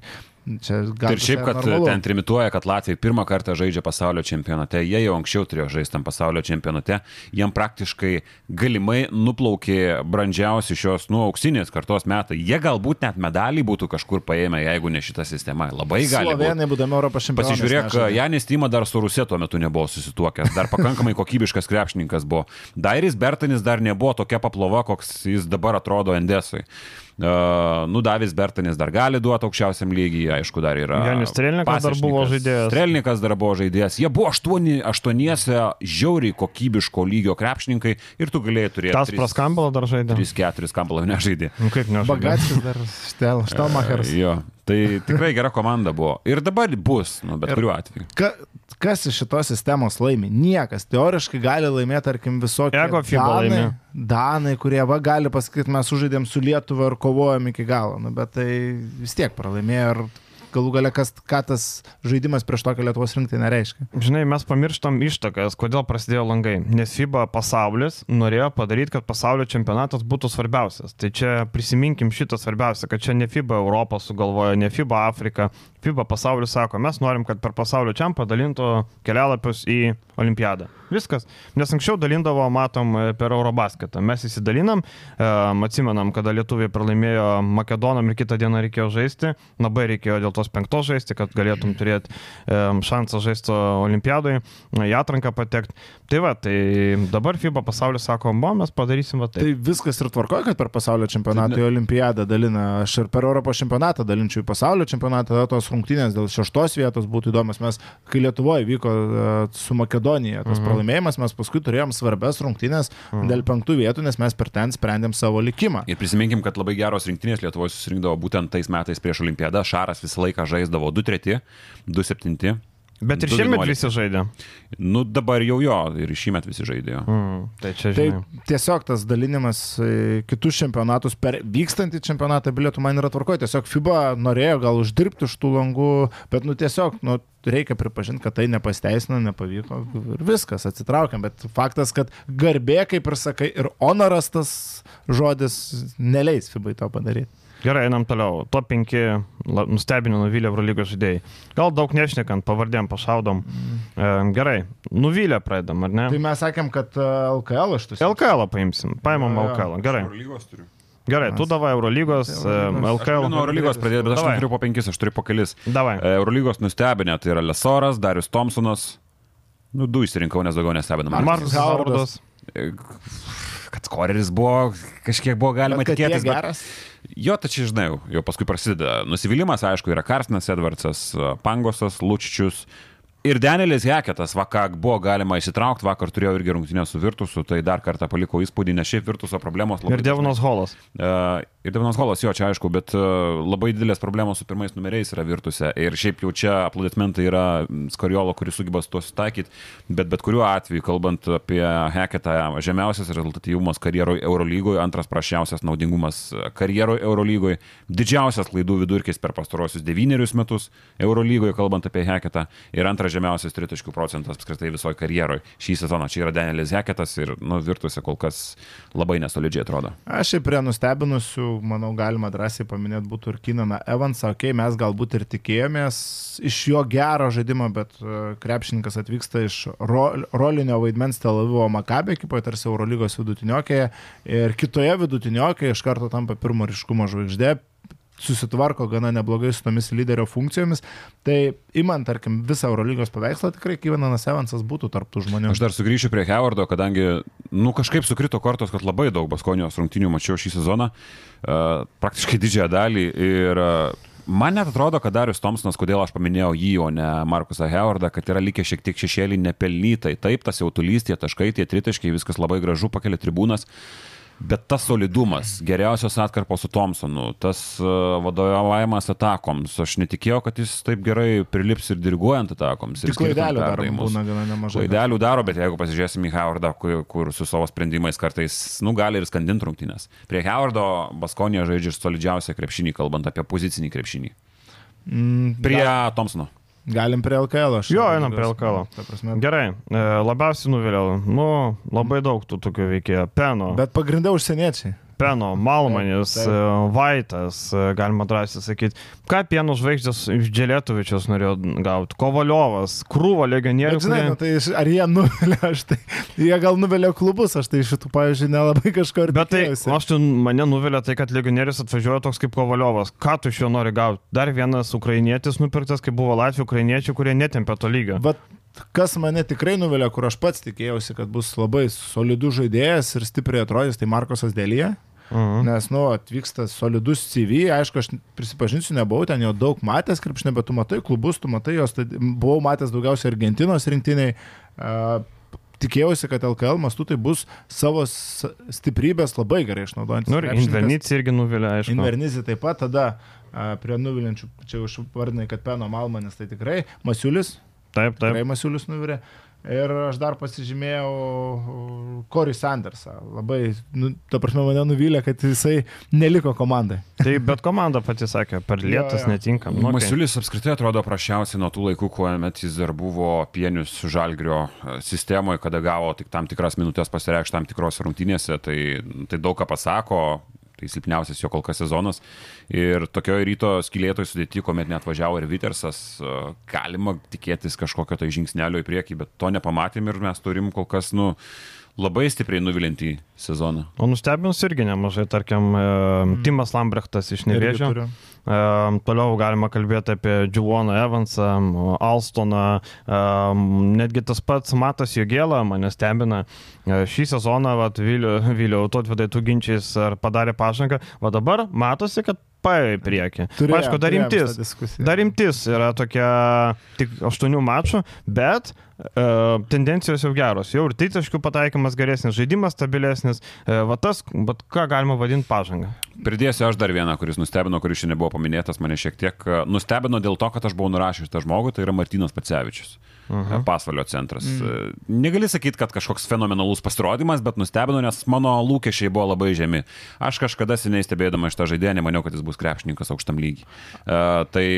čia Ir šiaip, kad normalu. ten trimituoja, kad Latvija pirmą kartą žaidžia pasaulio čempionate, jie jau anksčiau turėjo žaisti tam pasaulio čempionate, jiem praktiškai galimai nuplaukė brandžiausi šios, nu, auksinės kartos metai. Jie galbūt net medalį būtų kažkur paėmę, jeigu ne šita sistema. Labai gali. Slovenai, būdami Europos čempionai. Pasižiūrėk, Janis Tyma dar su Rusė tuo metu nebuvo susituokęs, dar pakankamai kokybiškas krepšininkas buvo. Dairis Bertanis dar nebuvo tokia paplova, koks jis dabar atrodo Endesui. Nu, Davis Bertanis dar gali duoti aukščiausiam lygiai, aišku, dar yra. Janis Strelnikas dar buvo žaidėjas. Strelnikas dar buvo žaidėjas. Jie buvo aštuoni, aštuoniese žiauriai kokybiško lygio krepšininkai ir tu galėjai turėti. Tas praskambalo dar žaidė. 3-4 skambalo nežaidė. Nu, kaip nežinau. Bagatskis dar Štel, Štelmacheris. Jo, tai tikrai gera komanda buvo. Ir dabar bus, nu, bet Ir- kuriuo atveju. Ka, kas iš šitos sistemos laimi? Niekas. Teoriškai gali laimėti, tarkim, visokie FIBA Danai. Danai, kurie va gali pasakyti, mes sužaidėm su Lietuva ir kovojom iki galo. Nu, bet tai vis tiek pralaimėjo ir galų gale, kas, ką tas žaidimas prieš tokią Lietuvos rinktinę reiškia. Žinai, mes pamirštam ištakas, kodėl prasidėjo langai. Nes FIBA pasaulis norėjo padaryti, kad pasaulio čempionatas būtų svarbiausias. Tai čia prisiminkim šitą svarbiausią, kad čia ne FIBA Europą sugalvojo, ne FIBA Afrika. FIBA pasaulis sako, mes norim, kad per pasaulio čempionatą dalintų kelialapius į olimpiadą. Viskas. Nes anksčiau dalindavo, matom, per Eurobasketą. Mes įsidalinam, e, atsimenam, kada lietuviai pralaimėjo Makedonam ir kitą dieną reikėjo žaisti. Labai reikėjo dėl tos penktos žaisti, kad galėtum turėti šansą žaisti olimpiadai, į atranką patekti. Tai va, tai dabar FIBA pasaulis sako, bo, mes padarysim va Tai taip. viskas ir tvarkoja, kad per pasaulio čempionatą Tai į olimpiadą dalina. Aš ir per Europos čempionatą dalinčiau į pasaulio čempionatą, tada tos rungtynės dėl šeštos vietos būtų įdomios. Mes, kai Lietuvoje vyko e, su Makedonija tas mhm. pralaimėjimas, mes paskui turėjom svarbes rungtynės mhm. dėl penktų vietų, nes mes per ten sprendėm savo likimą. Ir prisiminkim, kad labai geros rinktinės Lietuvoje susirinkdavo būtent tais metais prieš Olimpiadą. Šaras visą laiką žaisdavo 2-3, 2-7. Bet ir šiemet 11. visi žaidė. Nu dabar jau jo, ir šiemet visi žaidėjo. Mm, tai čia Tai žinai. tiesiog tas dalinimas į kitus čempionatus per vykstantį čempionatą bilietų man yra tvarkoje. Tiesiog FIBA norėjo gal uždirbti iš tų langų, bet nu tiesiog nu, reikia pripažinti, kad tai nepasteisino, nepavyko ir viskas, atsitraukiam. Bet faktas, kad garbė, kaip ir sakai, ir honoras tas žodis neleis FIBA to padaryti. Gerai, einam toliau. Top 5 la- nustebino nuvylę Eurolygos žaidėjai. Gal daug nešnekant, pavardėm pašaudom. E, gerai, nuvylę pradedam, ar ne? Tai mes sakėm, kad e, LKL iš tų. LKL paimsim, paimam Jo, jo. LKL. Gerai, Eurolygos turiu. gerai, tu davai Eurolygos, e. LKL. Nuo Eurolygos pradėti, bet aš Davai. neturiu po penkis, aš turiu po kelis. Davai. E, Eurolygos nustebinę, tai yra Lesoras, Darius Thompsonas. Nu, du išsirinkau, nes daugiau nestebina. man. Markus Howardas. Kad skoreris buvo, kažkiek buvo galima Bet tikėtis. bet-. Jo, tačiau žinai, jau- paskui prasideda nusivylimas, aišku, yra Karstinas Edvardsas, Pangosas, Lučičius. Ir Danielis Heketas, vakar buvo galima įsitraukti, vakar turėjau irgi rungtynę su Virtusu, tai dar kartą paliko įspūdį, nes šiaip Virtuso problemos labai... Ir Devonas Holas. Uh, ir Devonas Holas, jo, čia aišku, bet uh, labai didelės problemos su pirmais numeriais yra Virtuse. Ir šiaip jau čia aplodismentai yra Skariolo, kuris sugeba su tuo sutaikyti, bet bet kuriuo atveju, kalbant apie Heketą, žemiausias rezultatyvumas karjeroje Eurolygoje, antras prašiausias naudingumas karjeroje Eurolygoje, didžiausias klaidų vidurkis per pastarosius devynerius metus Eurolygoje, kalbant apie Heketą, ir antras žemiausias tritaškių procentas apskritai visoje karjeroje šį sezoną. Čia yra Danielis Heketas ir, nu, Virtuse kol kas labai nesolidžiai atrodo. Aš šiaip prie nustebinusių manau, galima drąsiai paminėti būtų ir Kinaną Evansą. Ok, mes galbūt ir tikėjomės iš jo gero žaidimo, bet e, krepšininkas atvyksta iš ro, rolinio vaidmens Tel Avivo Makabė ekipoje, tarsi Eurolygos vidutiniokėje. Ir kitoje vidutiniokėje iš karto tampa pirmo ryškumo žvaigždė susitvarko gana neblogai su tomis lyderio funkcijomis. Tai imant, tarkim, visą Eurolygos paveikslą, tikrai Kyvenanas Evansas būtų tarptų žmonių. Aš dar sugrįšiu prie Howardo, kadangi, nu, kažkaip sukrito kortos, kad labai daug Baskonijos rungtinių mačiau šį sezoną, uh, praktiškai didžiąją dalį. Ir uh, man net atrodo, kad Darius Thompsonas, kodėl aš paminėjau jį, o ne Markusą Howardą, kad yra likę šiek tiek šešėlį nepelnytai. Taip, tas jautulys, tie taškai, tie tritaškai, viskas labai gražu, pakelia tribūnas. Bet tas solidumas, geriausios atkarpos su Thompsonu, tas uh, vadovavimas atakoms, aš netikėjau, kad jis taip gerai prilips ir diriguojant atakoms. Tik klaidelių daro, būna gana nemažai. Klaidelių daro, bet jeigu pasižiūrėsim į Howardą, kur, kur su savo sprendimais kartais, nu, gali ir skandinti rungtynės. Prie Howardo Baskonė žaidžia solidžiausią krepšinį, kalbant apie pozicinį krepšinį. Mm, Prie gal- Thompsono. Galim prie LKL. Aš Jo, einam prie LKL. Prasme. Gerai, e, labiausiai nuviliau, nu, labai daug tų tokių veikėjų. Peno, Bet pagrindė užsieniečiai. Peno, Malmanis, Taip, taip. e, Vaitas, e, galima drąsiai sakyti. Ką pienų žvaigždės iš Dželėtovičius norėjo gauti? Kovaliovas, krūvo legionierių. Bet, žinai, kurie- nu, tai ar jie nuvilia, aš tai, jie gal nuvilia klubus, aš tai šitų, pavyzdžiui, nelabai kažko ir Bet tai, aš ten mane nuvilia tai, kad legionierius atvažiuoja toks kaip Kovaliovas. Ką tu iš jo nori gauti? Dar vienas ukrainietis nupirktas, kaip buvo Latvijų ukrainiečių, kurie netempė to lygio. Bet kas mane tikrai nuvilia, kur aš pats tikėjausi, kad bus labai solidus žaidėjas ir stipriai atrodys, tai Markosas Dėlyje. Mhm. Nes, nu, atvyksta solidus CV, aišku, aš prisipažinsiu, nebuvau ten jo daug matęs, krepšinė, bet tu matai klubus, tu matai jos, tai buvau matęs daugiausiai Argentinos rinktiniai. Uh, tikėjausi, kad LKL mastu tai bus savo stiprybės labai gerai išnaudojantis. Nu ir krepšininkas. Invernic irgi nuvilia, aišku. Invernizį taip pat, tada a, prie nuvilinčių, čia jau išvardinai, kad Peno Malmanis tai tikrai, Masiulis, Taip, taip. tikrai Masiulis nuvirė. Ir aš dar pasižymėjau Corey Sandersą. Labai, nu, ta prasme, mane nuvylė, kad jisai neliko komandai. Tai bet komanda pati sakė, per lietas Jo, jo. netinka. Nu, okay. Masiulis apskritai atrodo prašiausiai nuo tų laikų, kuomet jis dar buvo pienius žalgrio e, sistemoje, kada gavo tik tam tikras minutės pasireikšti tam tikrose rungtynėse, tai, tai daug ką pasako. Tai silpniausias jo kol kas sezonas. Ir tokioje ryto skilėtoje sudėti, kuomet net važiavo ir Vitersas, e, galima tikėtis kažkokio tai žingsnelio į priekį, bet to nepamatėm ir mes turim kol kas, nu, labai stipriai nuvilintį sezoną. O nustebins irgi nemažai, tarkim, mm. Timas Lambrechtas iš Nevėžio. E, toliau galima kalbėti apie Džiuvoną Evansą, Alstoną, e, netgi tas pats Matas Jogėlą mane stebina. Šį sezoną, vat, Viliu, Viliu Totvidai tu ginčiais ar padarė pažangą, o dabar matosi, kad paėjo į priekį. Turėjom- Aišku, dar rimtis. Dar rimtis yra tokia tik aštuonių mačų, bet e, tendencijos jau geros. Jau ir tritaškių pataikymas geresnis, žaidimas stabilesnis. E, va tas, bet ką galima vadinti pažangą. Pridėsiu aš dar vieną, kuris nustebino, kuris šiandien buvo paminėtas, mane šiek tiek e, nustebino dėl to, kad aš buvau nurašęs tą žmogų, tai yra Martinas Pacevičius. Uh Pasvalio centras. Mm. Negali sakyti, kad kažkoks fenomenalus pasirodymas, bet nustebino, nes mano lūkesčiai buvo labai žemi. Aš kažkada seniai stebėdama šitą žaidėją nemaniau, kad jis bus krepšininkas aukštam lygiai. Uh, tai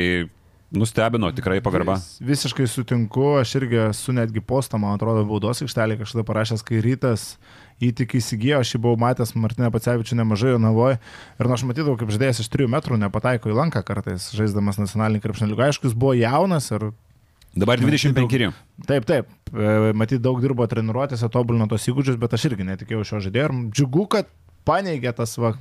nustebino, tikrai pagarba. Vis, visiškai sutinku, aš irgi esu netgi postą, man atrodo, baudos aikštelį kažkada parašęs, kai rytas jį tik įsigijo, aš jį buvau matęs Martinę Pacevičių nemažai jo navoje ir nu, aš matydavau, kaip žaidėjas iš 3 metrų nepataiko į lanką kartais, žaisdamas nacionalinį krepšinį lygą. Aišku, jis buvo jaunas ir Dabar 25. taip, taip, e, matyt, daug dirbo treniruotėse, tobulino tos įgūdžius, bet aš irgi netikėjau šio žaidėjo ir džiugu, kad paneigė tas, va,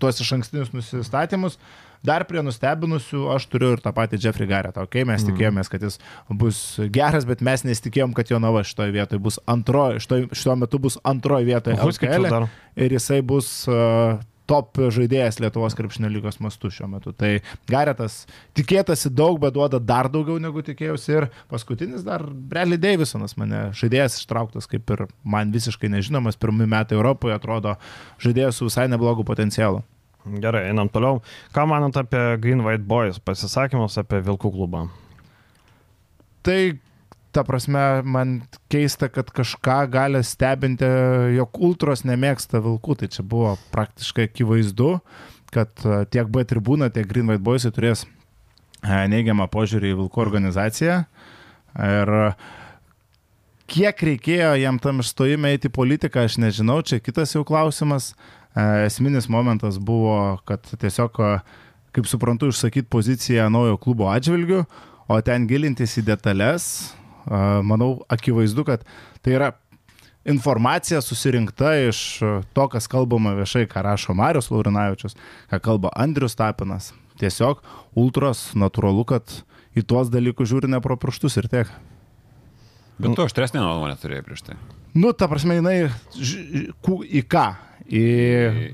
tuos iš ankstinius nusistatymus. Dar prie nustebinusių aš turiu ir tą patį Jeffrey Garrettą. Ok, mes mm. tikėjomės, kad jis bus geras, bet mes nesitikėjom, kad jo nava šitoje vietoje bus antroje, šituo metu bus antroje vietoje. LKL, ir jisai bus uh, top žaidėjas Lietuvos krepšinio lygos mastu šiuo metu. Tai Garetas tikėtasi daug, bet duoda dar daugiau negu tikėjausi. Ir paskutinis dar Bradley Davisonas mane žaidėjas ištrauktas kaip ir man visiškai nežinomas, pirmie metai Europoje atrodo žaidėjas su visai neblogu potencialu. Gerai, einam toliau. Ką manot apie Green White Boys pasisakymus apie Vilkų klubą? Tai ta prasme, man keista, kad kažką gali stebinti, jog ultros nemėgsta vilkų. Tai čia buvo praktiškai akivaizdu, kad e, tiek B tribūna, tiek Green White Boysai turės e, neigiamą požiūrį į vilkų organizaciją. Ir e, kiek reikėjo jam tam išstojime eiti į politiką, aš nežinau, čia kitas jau klausimas. esminis momentas buvo, kad tiesiog, kaip suprantu, išsakyti poziciją naujo klubo atžvilgių, o ten gilintis į detalės, manau, akivaizdu, kad tai yra informacija susirinkta iš to, kas kalbama viešai, ką rašo Marius Laurinavičius, ką kalba Andrius Tapinas. Tiesiog ultros natūralu, kad į tuos dalykus žiūri ne pro pirštus ir tiek. Bet tu aštresnė nuomonė turėjai prieš tai. Nu, ta prasme, jinai ž- ku- į ką? Į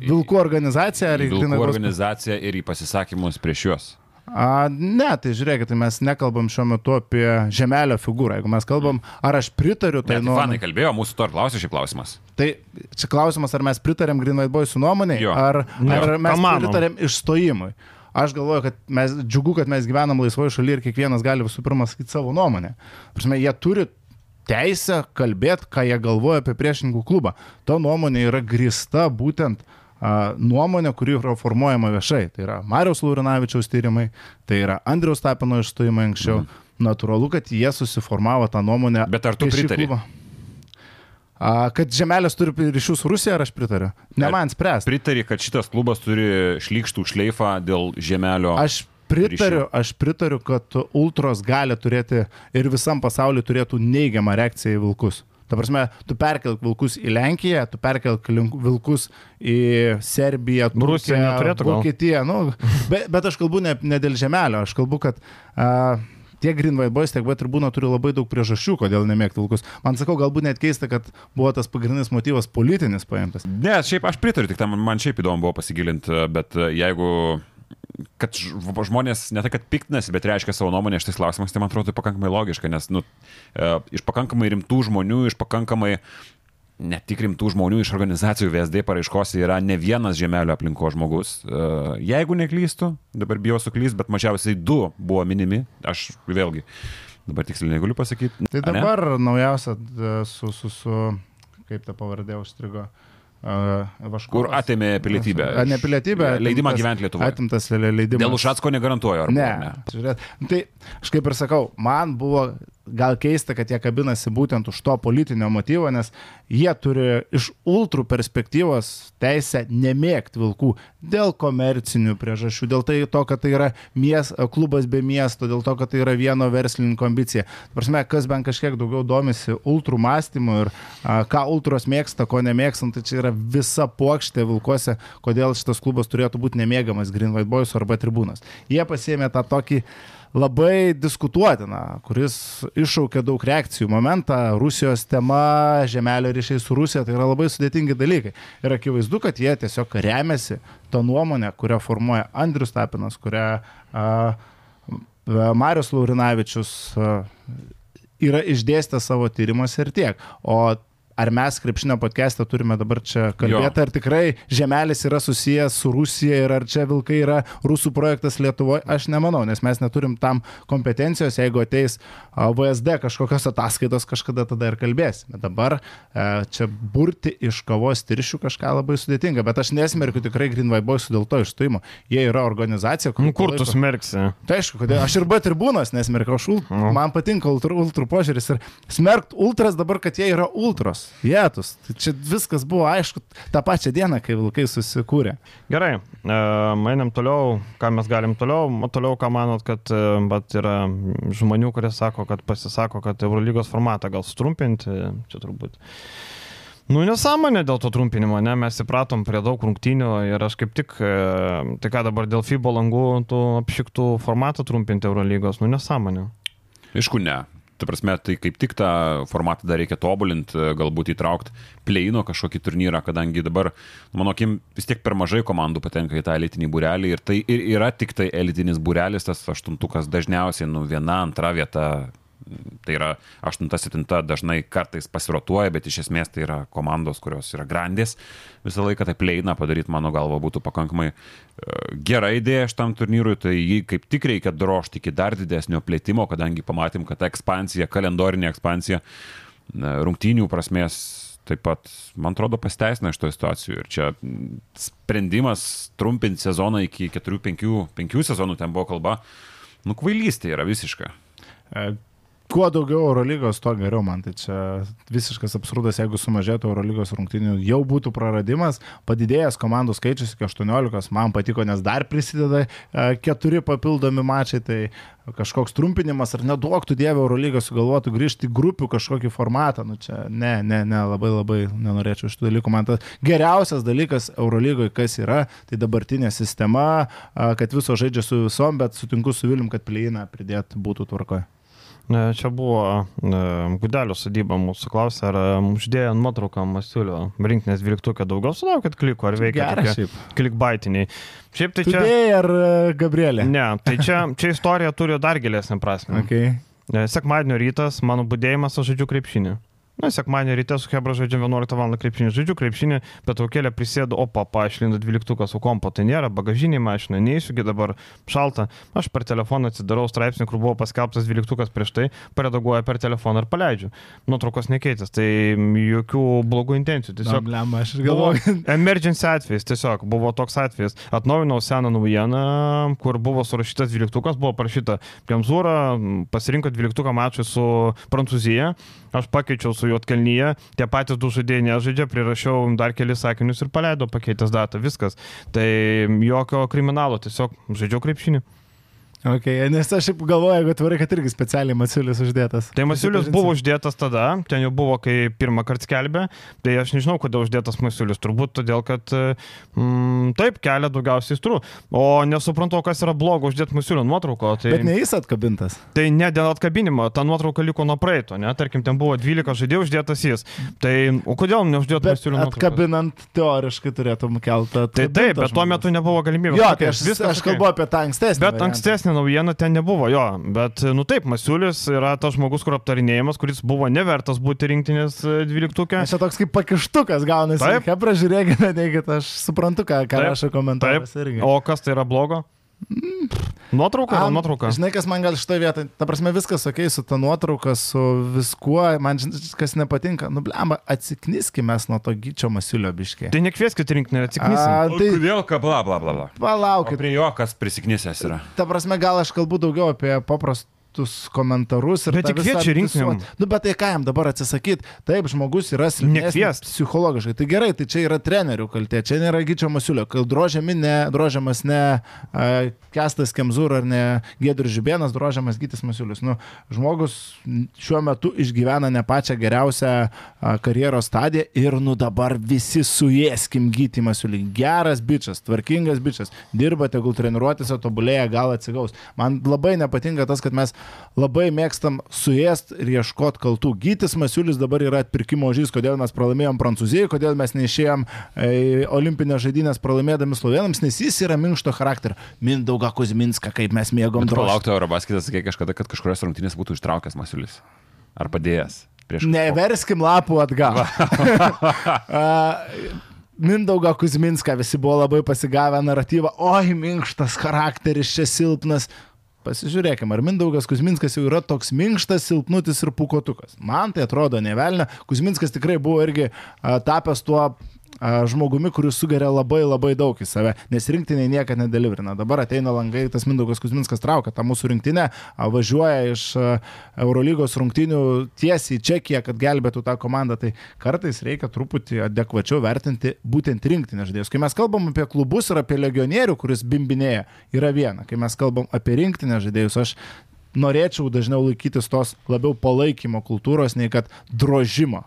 Vilkų organizaciją ar į Vilkų organizaciją ir į pasisakymus prieš juos. A, ne, tai žiūrėkit, tai mes nekalbam šiuo metu apie žemelio figūrą. Jeigu mes kalbam, ar aš pritariu tai Tai nu, nuomonė. fanai kalbėjo, mūsų to ir klausė šį klausimas. Tai čia klausimas, ar mes pritarėm Green White Boys nuomonė, ar, ar mes Ką manom? pritarėm išstojimui. Aš galvoju, kad mes džiugu, kad mes gyvenam laisvoje šalyje ir kiekvienas gali visų pirma sakyti savo nuomonę. Prasme, jie turi teisę kalbėti, ką jie galvoja apie priešininkų klubą. Ta nuomonė yra grįsta būtent a, nuomonė, kuri yra formuojama viešai. Tai yra Mariaus Laurinavičiaus tyrimai, tai yra Andriaus Tapino išstojimai anksčiau. Mhm. Natūralu, kad jie susiformavo tą nuomonę. Bet ar tu pritari? klubą. A, kad Žemelės turi ryšių su Rusija, ar aš pritariu? Ne man spręsti. Pritari, kad šitas klubas turi šlykštų šleifą dėl žemelio. Aš pritariu, aš pritariu, kad ultros gali turėti ir visam pasauliu turėtų neigiamą reakciją į vilkus. Ta prasme, tu perkelk vilkus į Lenkiją, tu perkelk vilkus į Serbiją, gal? Vokietiją. Nu, bet, bet aš kalbu ne, ne dėl žemelio, aš kalbu, kad uh, tiek Green White Boys, tiek B tribūna turi labai daug priežasčių, kodėl nemėgti vilkus. Man sakau, galbūt net keista, kad buvo tas pagrindinis motyvas politinis paimtas. Ne, šiaip aš pritariu, tik tam man šiaip įdomu buvo pasigilinti, bet jeigu kad žmonės ne tai, kad piktinasi, bet reiškia savo nuomonę šitais klausimais, tai man atrodo tai pakankamai logiška, nes nu, e, iš pakankamai rimtų žmonių, iš pakankamai ne tik rimtų žmonių iš organizacijų VSD paraiškose yra ne vienas žemelio aplinko žmogus. E, Jeigu neklystu, dabar bijau suklysti, bet mažiausiai du buvo minimi, aš vėlgi dabar tiksliai negaliu pasakyti. Tai dabar naujausia e, su, su, su, kaip ta pavardė užstrigo. Uh, Kur atėmė pilietybę? A, ne pilietybę. Leidimą gyventi Lietuvoje. Atimtas le- leidimas. Dėl Ušatsko negarantuoju, ar Ne. ne? Žiūrėt, tai aš kaip ir sakau, man buvo gal keista, kad jie kabinasi būtent už to politinio motyvo, nes jie turi iš ultrų perspektyvos teisę nemėgti vilkų dėl komercinių priežasčių, dėl tai, to, kad tai yra mies, klubas be miesto, dėl to, kad tai yra vieno verslininko ambicija. Prasme, kas bent kažkiek daugiau domisi ultrų mąstymu ir a, ką ultros mėgsta, ko nemėgstam, tai čia yra visa plokštė vilkuose, kodėl šitas klubas turėtų būti nemėgamas Green White Boys arba tribūnas. Jie pasėmė tą tokį labai diskutuotiną, kuris iššaukė daug reakcijų momentą, Rusijos tema, žemelio ryšiai su Rusija, tai yra labai sudėtingi dalykai. Ir akivaizdu, kad jie tiesiog remiasi tą nuomonę, kurią formuoja Andrius Tapinas, kurią uh, Marius Laurinavičius uh, yra išdėstę savo tyrimuose ir tiek. O ar mes krepšinio podcast'e turime dabar čia kalbėti, ar tikrai žemelis yra susijęs su Rusija ir ar čia vilkai yra rusų projektas Lietuvoje, aš nemanau, nes mes neturim tam kompetencijos, jeigu ateis VSD kažkokios ataskaitos, kažkada tada ir kalbėsime. Dabar e, čia burti iš kavos tiršių kažką labai sudėtinga, bet aš nesmerkiu tikrai Green White Boys dėl to išstojimo. Jie yra organizacija, Nu, kur tu smerksi? Tai aišku, kodėl aš ir B tribūnos nesmerkiu, aš ult, Nu. man patinka ultrų, ultrų požiūris ir smerkt ultras dabar, kad jie yra ultros, jėtus. Tai čia viskas buvo aišku tą pačią dieną, kai vilkai susikūrė. Gerai, e, mainam toliau, ką mes galim toliau. O toliau, ką manot, kad e, bet yra žmonių, kurie sako, kad pasisako, kad Eurolygos formatą gal sutrumpinti, čia turbūt. Nu, nesąmonė dėl to trumpinimo, ne, mes įpratom prie daug rungtynių ir aš kaip tik, e, tai ką dabar dėl FIBO langų, tų apšiktų formatą trumpinti Eurolygos, nu nesąmonė. Aišku, ne. Ta prasme, tai kaip tik tą formatą dar reikia tobulinti, galbūt įtraukti pleino kažkokį turnyrą, kadangi dabar, mano akim, vis tiek per mažai komandų patenka į tą elitinį būrelį ir tai ir yra tik tai elitinis būrelis, tas aštuntukas dažniausiai, nu, viena, antra vieta. Tai yra 8-7 dažnai kartais pasirotuoja, bet iš esmės tai yra komandos, kurios yra grandės. Visą laiką tai pleina padaryti, mano galva, būtų pakankamai e, gera idėja šitam turnyrui, tai jį kaip tik reikia drožti iki dar didesnio plėtimo, kadangi pamatėm, kad ta ekspansija, kalendorinė ekspansija e, rungtynių prasmės taip pat, man atrodo, pasteisina iš to situacijų. Ir čia sprendimas trumpinti sezoną iki 4-5 sezonų, ten buvo kalba, nu kvailystė yra visiška. Kuo daugiau Eurolygos, tuo geriau man. Tai čia visiškas absurdas, jeigu sumažėtų Eurolygos rungtynių, jau būtų praradimas, padidėjęs komandų skaičius iki 18, man patiko, nes dar prisideda e, keturi papildomi mačiai, tai kažkoks trumpinimas ar neduoktų Dievo Eurolygą sugalvotų grįžti į grupių kažkokį formatą. Nu čia ne, ne, ne, labai labai nenorėčiau šitų dalykų. Man tas geriausias dalykas Eurolygoje, kas yra, tai dabartinė sistema, kad viso žaidžia su visom, bet sutinku su Vilim, kad pleiną pridėti būtų tvarkoje. Čia buvo Gudelio sodyba mūsų klausė, ar uždėjo nuotrauką Masiulio rinkinės dvyliktukė daugiau sulaukėt kliko, ar veikia klikbaitiniai. Šiaip tai čia... Tudėjai ar e, Gabrielė? Ne, tai čia, čia istorija turi dar gilesnį prasme. Okay. Sekmadienio rytas, mano būdėjimas, aš žaidžiu krepšinį. Na, sekmadienį ryte su Hebra žaidžiam 11 val. krepšinį, žaidžiu krepšinį, pertraukėlę prisėdu, o papa, išlindu 12 su kompo, tai nėra, bagažinė mašina, neįsiugi dabar šalta, aš per telefoną atsidarau straipsnį, kur buvo paskelbtas 12 prieš tai, paredaguoju per telefoną ir paleidžiu. Nuotraukos nekeitęs, tai jokių blogų intencijų. Tiesiog, blema, aš galvoju. Emergency atvejs, tiesiog buvo toks atvejis. Atnaujinau seną naujieną, kur buvo surašytas 12, buvo parašyta, Kemzūra pasirinko 12 mačą su Prancūzija, aš pakeičiau su su Jotkalnyje, tie patys du žaidėjai nežaidžia, prirašiau dar kelis sakinius ir paleidau pakeitęs datą, viskas. Tai jokio kriminalo, tiesiog žaidžiau krepšinį. Okay, nes aš galvoju, jeigu atvarai, kad irgi specialiai Masiulis uždėtas. Tai Masiulis buvo uždėtas tada, ten jau buvo, kai pirmą kartą skelbė, tai aš nežinau, kodėl uždėtas Masiulis. Turbūt todėl, kad mm, taip kelia daugiausiai strų. O nesuprantu, kas yra blogo uždėti Masiulio nuotrauko. Tai... Bet ne jis atkabintas. Tai ne dėl atkabinimo, ta nuotrauka liko nuo praeito, ne? Tarkim, ten buvo 12 žaidėjų uždėtas jis. Tai o kodėl neuždėti Masiulio nuotrauko? Atkabinant teoriškai turėtum keltą. Tai taip, bet tuo metu nebuvo galimybės. Jo, tai aš, aš kalbu apie tą ankstesnį. Bet ankstesnį naujiena ten nebuvo jo, bet, nu taip, Masiulis yra tas žmogus, kur aptarinėjimas, kuris buvo nevertas būti rinktinės e, dvyliktukė. Čia toks kaip pakištukas gaunasi. Taip, Hebra, žiūrėkite, neikit, aš suprantu, ką, ką rašo komentaruose irgi. O kas tai yra blogo? Nuotrauka, A, nuotrauka. Žinai, kas man gal šitoje vietoje, ta prasme viskas ok, su ta nuotrauka, su viskuo, man kas nepatinka, nublema, atsikniskime nuo to gyčio masiulio biškiai. Tai nekvieskit rinkti, atsikniskime. Tai kodėl, ką bla bla bla bla. Palaukit. O prie jo kas prisiknisęs yra. Ta prasme, gal aš kalbu daugiau apie paprastų tus komentarus ir... Bet tik kviečia rinksim. Nu, bet tai ką jam dabar atsisakyti? Taip, žmogus yra silpnesnis psichologiškai. Tai gerai, tai čia yra trenerių kaltė, čia nėra Gyčio Masiulio. Kai drožiami ne, drožiamas ne uh, Kestas Kemzur ar ne Gedrius Žibėnas, drožiamas Gytis Masiulis. Nu, žmogus šiuo metu išgyvena ne pačią geriausią uh, karjeros stadiją ir nu dabar visi suėskim Gytį Masiulį. Geras bičias, tvarkingas bičias, dirba, tegul treniruotėse, tobulėja, gal atsigaus. Man labai nepatinka tas, kad mes labai mėgstam suėst ir ieškoti kaltų. Gytis Masiulis dabar yra atpirkimo žys, kodėl mes pralaimėjom Prancūzijai, kodėl mes neišėjom e, olimpinės žaidynės pralaimėdami slovenams, nes jis yra minkšto charakterio. Mindauga Kuzminska, kaip mes mėgom. Palaukti Eurobasketas, sakė kažkada, kad kažkurios rungtynės būtų ištraukęs Masiulis. Ar padėjęs? Neverskim lapų atgal. Mindauga Kuzminska visi buvo labai pasigavę naratyvą, oi, minkštas charakteris, čia silpnas. Pasižiūrėkime, ar Mindaugas Kuzminskas jau yra toks minkštas, silpnutis ir pukotukas. Man tai atrodo nevelnė. Kuzminskas tikrai buvo irgi a, tapęs tuo žmogumi, kuris sugeria labai labai daug į save, nes rinktiniai niekada nedeliverina. Dabar ateina langai, tas Mindaugas Kuzminskas traukia tą mūsų rinktinę, važiuoja iš Eurolygos rungtinių tiesiai į Čekiją, kad gelbėtų tą komandą. Tai kartais reikia truputį adekvačiau vertinti būtent rinktinę žaidėjus. Kai mes kalbam apie klubus ir apie legionierių, kuris bimbinėja, yra viena. Kai mes kalbam apie rinktinę žaidėjus, aš norėčiau dažniau laikytis tos labiau palaikymo kultūros, nei kad drožimo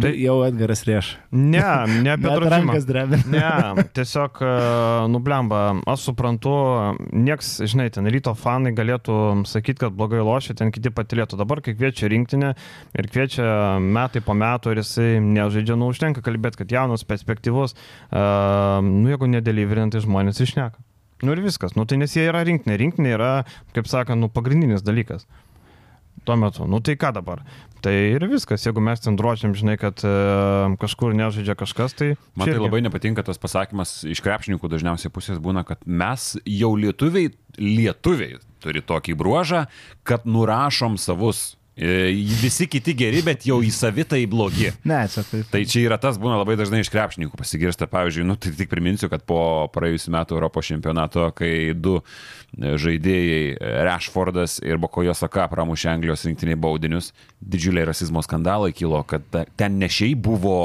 Tai jau Edgaras rieš. Ne, ne apie drožimą. Ne, tiesiog, e, nublemba, aš suprantu, nieks, žinai, ten ryto fanai galėtų sakyti, kad blogai lošia, ten kiti patilėtų. Dabar, kai kviečia rinktinę ir kviečia metai po metų ir jisai nežaidžia, nu užtenka kalbėti, kad jaunas, perspektyvus, uh, nu jeigu nedelyvrintai žmonės išneka. Nu ir viskas, nu tai nes jie yra rinktinė. Rinktinė yra, kaip sakant, nu pagrindinis dalykas tuo metu. Nu tai ką dabar? Tai ir viskas, jeigu mes ten drožiam, žinai, kad e, kažkur nežaidžia kažkas, tai... Man tai irgi... labai nepatinka tas pasakymas iš krepšininkų dažniausiai pusės būna, kad mes jau lietuviai, lietuviai turi tokį bruožą, kad nurašom savus Visi kiti geri, bet jau į savitai blogi. Ne, čia taip. Tai čia yra tas, būna labai dažnai iš krepšininkų pasigirsta. Pavyzdžiui, nu, tai tik priminsiu, kad po praėjusiu metu Europos čempionato, kai du e, žaidėjai, e, Rashfordas ir Bokojo Saka, pramušė Anglijos rinktiniai baudinius, didžiuliai rasizmo skandalai kilo, kad ten ne šiaip buvo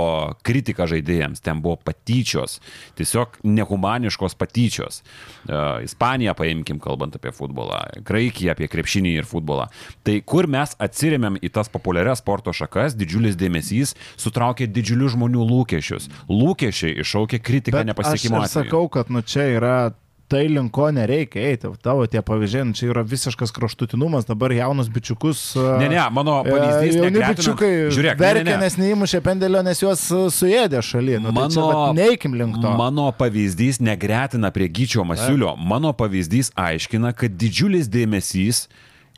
kritika žaidėjams, ten buvo patyčios, tiesiog nehumaniškos patyčios. Ispaniją paimkim, kalbant apie futbolą, Graikiją apie krepšinį ir futbolą. Tai kur mes atsiriamėm į tas populiarias sporto šakas, didžiulis dėmesys sutraukė didžiulius žmonių lūkesčius. Lūkesčiai iššaukė kritiką aš nepasiekimo atveju. sakau, kad nu čia yra tai link ko nereikia eiti. Tavo tie pavyzdžiai, nu, čia yra visiškas kraštutinumas, dabar jaunus bičiukus. Ne, ne, mano pavyzdys E, Jauni negretinant- bičiukai Žiūrėk, ne, verkia, ne, ne. nes neįmušė pendelio, nes juos e, suėdė šaly. Nu, tai čia, Mano- neikim link to. Mano pavyzdys negretina prie Gyčio Masiulio. Mano pavyzdys aiškina, kad didžiulis dėmesys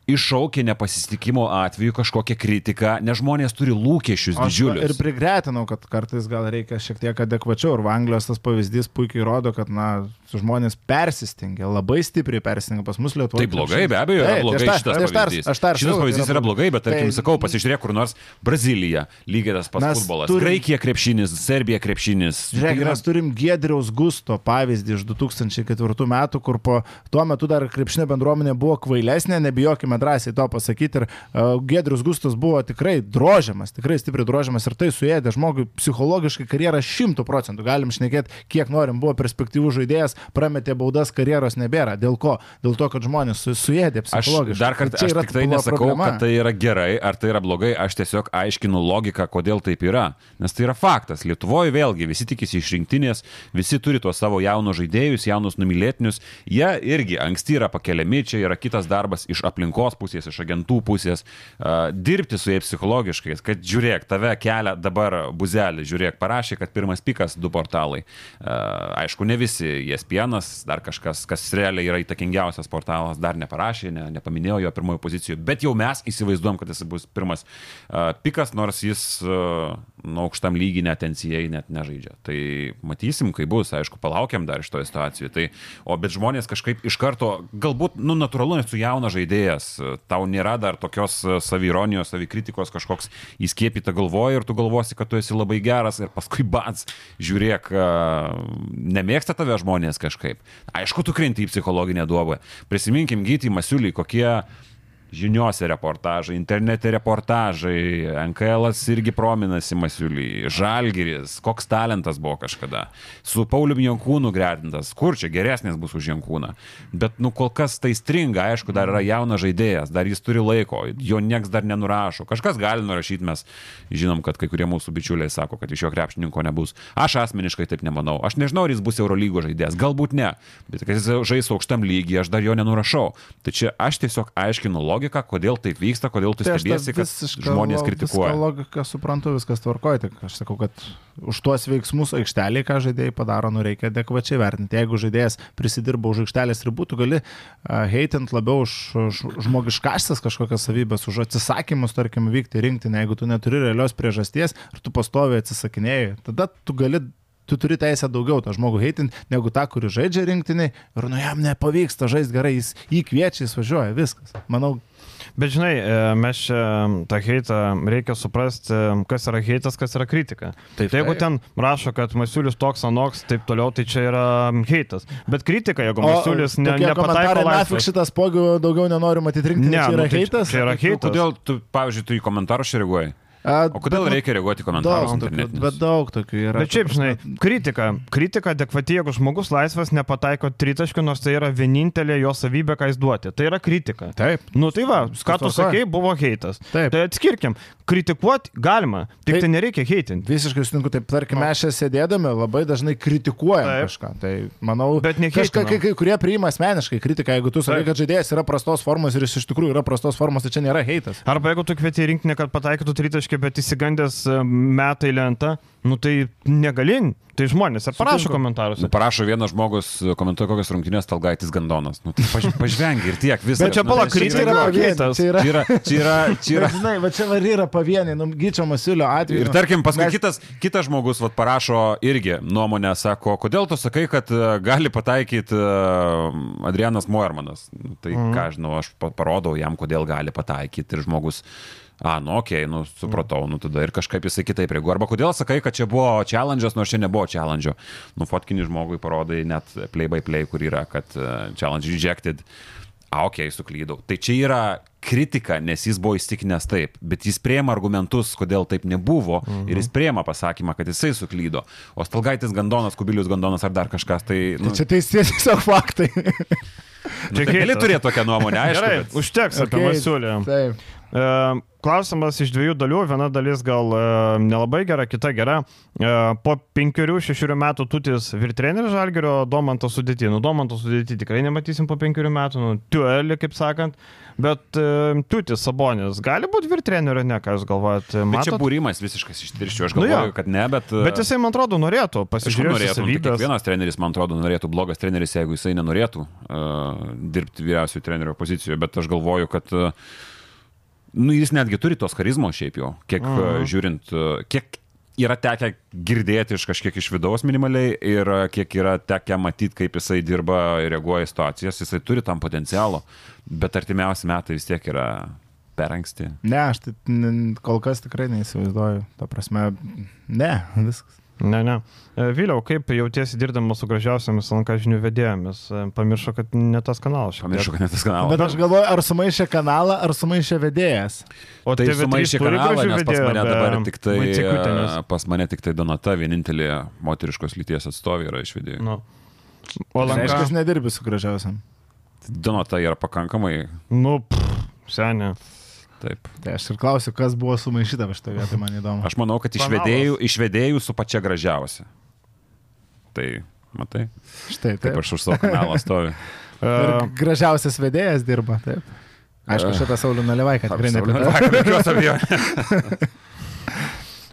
iššaukia nepasitikimo atveju kažkokią kritiką, nes žmonės turi lūkesčius Aš didžiulius. ir prigretinau, kad kartais gal reikia šiek tiek adekvačiau. Ir Anglijos tas pavyzdys puikiai rodo, kad, na, žmonės persistengia, labai stipriai persistengia pas mus Lietuvoje. Tai blogai, be abejo, yra blogai šitas pavyzdys. Šitas pavyzdys yra blogai, bet tarkim, sakau, pasižiūrėk kur nors Brazilija, lygiai tas pats Mes futbolas. turim- Graikija krepšinis, Serbija krepšinis. Žiūrėk, Tai yra- mes turim Gedriaus Gusto pavyzdį iš 2004 metų, kur po tuo metu dar krepšinio bendruomenė buvo kvailesnė, nebijokime drąsiai to pasakyti. Ir uh, Gedrius Gustas buvo tikrai drožiamas, tikrai stipriai drožiamas ir tai suėdė žmogui psichologiškai karjerą šimtų procentų. Galim šnekėti, kiek norim, buvo perspektyvų žaidėjas, prametė baudas, karjeros nebėra. Dėl ko? Dėl to, kad žmonės su, suėdė Aš psichologiškai. dar kartą, aš tik tai nesakau, problema. kad tai yra gerai ar tai yra blogai, aš tiesiog aiškinu logiką, kodėl taip yra. Nes tai yra faktas. Lietuvoje vėlgi visi tikisi iš rinktinės, visi turi tuos savo jaunus žaidėjus, jaunus numylėtinius. Jie irgi anksti yra pakeliami, čia yra kitas darbas iš aplinkos pusės, iš agentų pusės. Uh, dirbti su jais psichologiškai, kad žiūrėk, tave kelia dabar buzelį, žiūrėk, parašė, kad pirmas pikas du portalai. Uh, aišku, ne visi, ESPN, dar kažkas, kas realiai yra įtakingiausias portalas, dar neparašė, ne, nepaminėjo jo pirmojo pozicijų, bet jau mes įsivaizduom, kad jis bus pirmas uh, pikas, nors jis uh, nu, aukštam lygiai net NCA net nežaidžia. Tai matysim, kai bus, aišku, palaukiam dar iš to situacijų. Tai, o bet žmonės kažkaip iš karto, galbūt, nu, natūralu, nes tu jaunas žaidėjas, tau nėra dar tokios e, savironijos, savikritikos kažkoks įskiepyta galvoje ir tu galvosi, kad tu esi labai geras ir paskui bats, žiūrėk, e, nemėgsta tave žmonės kažkaip. Aišku, tu krenti į psichologinę duobę. Prisiminkim Gytį Masiulį, kokie žiniuose reportažai, internete reportažai, NKL irgi prominasi Masiulį, Žalgiris, koks talentas buvo kažkada, su Paulium Jankūnu gretintas, kur čia geresnis bus už Jankūną. Bet, nu, kol kas tai stringa, aišku, dar yra jaunas žaidėjas, dar jis turi laiko, jo nieks dar nenurašo. Kažkas gali nurašyti, mes žinom, kad kai kurie mūsų bičiuliai sako, kad iš jo krepšininko nebus. Aš asmeniškai taip nemanau. Aš nežinau, ar jis bus Eurolygo žaidėjas, galbūt ne, bet kad jis žais aukštam lygiai, aš dar jo nenurašau. Tai čia aš tiesiog aiškinu logiką, kodėl taip vyksta, kodėl tu Tai stebiesi, kad žmonės kritikuoja. Viską logiką suprantu, viskas tvarkoja. Tik aš sakau, kad už tuos veiksmus aikštelėje, ką žaidėjai padaro, nu reikia adekvačiai vertinti. Jeigu žaidėjas prisidirba už aikštelės ribų, tu gali heitint labiau už, žmogiškasias kažkokias savybės, už atsisakymus, tarkim, vykti rinktinę. Jeigu tu neturi realios priežasties ir tu pastovi atsisakinėjai, tada tu gali tu turi teisę daugiau tą žmogų heitinti, negu tą, kuris žaidžia rinktinį ir nu jam nepavyksta žaisti gerai, jis jį kviečia, jis važiuoja, viskas. Manau, Bet žinai, e, mes čia tą heitą reikia suprasti, kas yra heitas, kas yra kritika. Taip, tai jeigu taip. ten rašo, kad Masiulis toks anoks, taip toliau, tai čia yra heitas. Bet kritika, jeigu Masiulis ne, nepataiko laisvės. šitas pogių daugiau nenoriu matyti rinkti, Ne, čia nu yra tai heitas. čia yra O heitas. kodėl tu, pavyzdžiui, tu į komentarus reaguoji? A, O kodėl bet- reikia reaguoti komentarus Daug bet daug tokių yra. Bet šiaip, žinai, kritika. Kritika adekvati, jeigu žmogus laisvas nepataiko tritaškių, nors tai yra vienintelė jo savybė, ką jis duoti. Tai yra kritika. Taip. Nu tai va, ką tu sakei, buvo heitas. Taip. Tai atskirkim. Kritikuoti galima, tik Taip. tai nereikia heitinti. Visiškai sutinku, taip, tarkim, mes čia sėdėdami labai dažnai kritikuojam Taip. kažką. Tai manau, Bet ne kažką, kai, kai kurie priima asmeniškai kritiką. Jeigu tu sakai, Taip. kad žaidėjas yra prastos formos ir jis iš tikrųjų yra prastos formos, tai čia nėra heitas. Arba jeigu tu kvieti rinktinę, kad pataikytų tritaškį laukia, bet įsigandęs e, metai lentą, nu tai negalin. Tai žmonės ir parašo Sutinku. komentaruose. Nu, parašo vienas žmogus, komentuoja kokias rungtynės Talgaitis Gandonas. Nu, tai paž, pažvengi ir tiek viskas. Bet čia Nu, pala čia kritika yra- kitas. čia yra- Čia yra, čia yra, čia yra. Bet, žinai, va čia va ir yra pavieniai, nu, Gyčio Masiulio atveju. Ir tarkim, paskui mes- kitas, kitas žmogus vat, parašo irgi nuomonę, sako, kodėl tu sakai, kad e, gali pataikyti e, Adrianas Moermanas. Nu, Tai mm. ką aš žinau, aš pa- parodau jam, kodėl gali pataikyti ir žmogus. A, nu, okei, okay, nu, supratau, nu, tada ir kažkaip jisai kitaip reaguoja. Arba kodėl sakai, kad čia buvo challenge'as, nors čia nebuvo challenge. Nu, fotkinį žmogui parodai net play by play, kur yra, kad uh, challenge rejected. A, okei, okay, suklydau. Tai čia yra kritika, nes jis buvo įstikinęs taip, bet jis prieima argumentus, kodėl taip nebuvo mhm. ir jis prieima pasakymą, kad jisai suklydo. O Stalgaitis Gandonas, Kubilius Gandonas ar dar kažkas, tai... Nu, Tai čia teisės tiesiog faktai. nu, tai čia gali turėti tokią nuomonę, aišku. Gerai, bet- užteks apie Okay, Masiulį. Taip. E, Klausimas iš dviejų dalių. Viena dalis gal e, nelabai gera, kita gera. E, Po penkerių, šešių metų tutis virtreneris Žalgerio Domanto sudėti. Nu, Domanto sudėti tikrai nematysim po penkerių metų. Nu, tuelį, kaip sakant. Bet tutis Sabonis gali būti virtrenerio, ne, ką jūs galvojate? Bet čia būrimas visiškas ištirščių, aš Nu galvoju, jo. kad ne, bet... Bet jisai, man atrodo, norėtų pasižiūrėti nu, tai kiekvienas treneris, man atrodo, norėtų, blogas treneris, jeigu jisai nenorėtų uh, dirbti vyriausiųjų trenerio pozicijoje, bet aš galvoju, kad uh, nu, jis netgi turi tos charizmos šiaip jau, kiek uh, žiūrint, uh, kiek yra tekę girdėti iš kažkiek iš vidaus minimaliai ir uh, kiek yra tekę matyti, kaip jisai dirba ir reaguoja į situacijas, jisai turi tam potencialo, bet artimiausi metai vis tiek yra per anksti. Ne, aš tai kol kas tikrai neįsivaizduoju. Ta prasme, ne, viskas. Ne, ne. E, Vėliau, kaip jautiesi dirbdamas su gražiausiamis LNK žinių vedėjomis? E, Pamiršo, kad ne tas kanalas. Pamiršau, kad net tas kanalas. Bet aš galvoju, ar sumaišė kanalą, ar sumaišė vedėjas. O Tai TV3 sumaišė kanalą, nes pas mane be dabar tik tai, e, pas mane tik tai Donata, vienintelė moteriškos lyties atstovė yra iš vedėjų. Nu. O Tai reiškia, LNK? nedirbi su gražiausiam. Donata yra pakankamai, Nu, pff, seniai. Taip. Tai aš ir klausiu, kas buvo sumaišyta iš to vietoj, man įdomu. Aš manau, kad iš Kanalas. vedėjų, iš vedėjų su pačia gražiausia. Tai, matai, Štai, kaip taip. aš už savo kanalą stoviu. E, Ir gražiausias vedėjas dirba, taip. Aišku, šitą Saulį Nalivaiką tikrai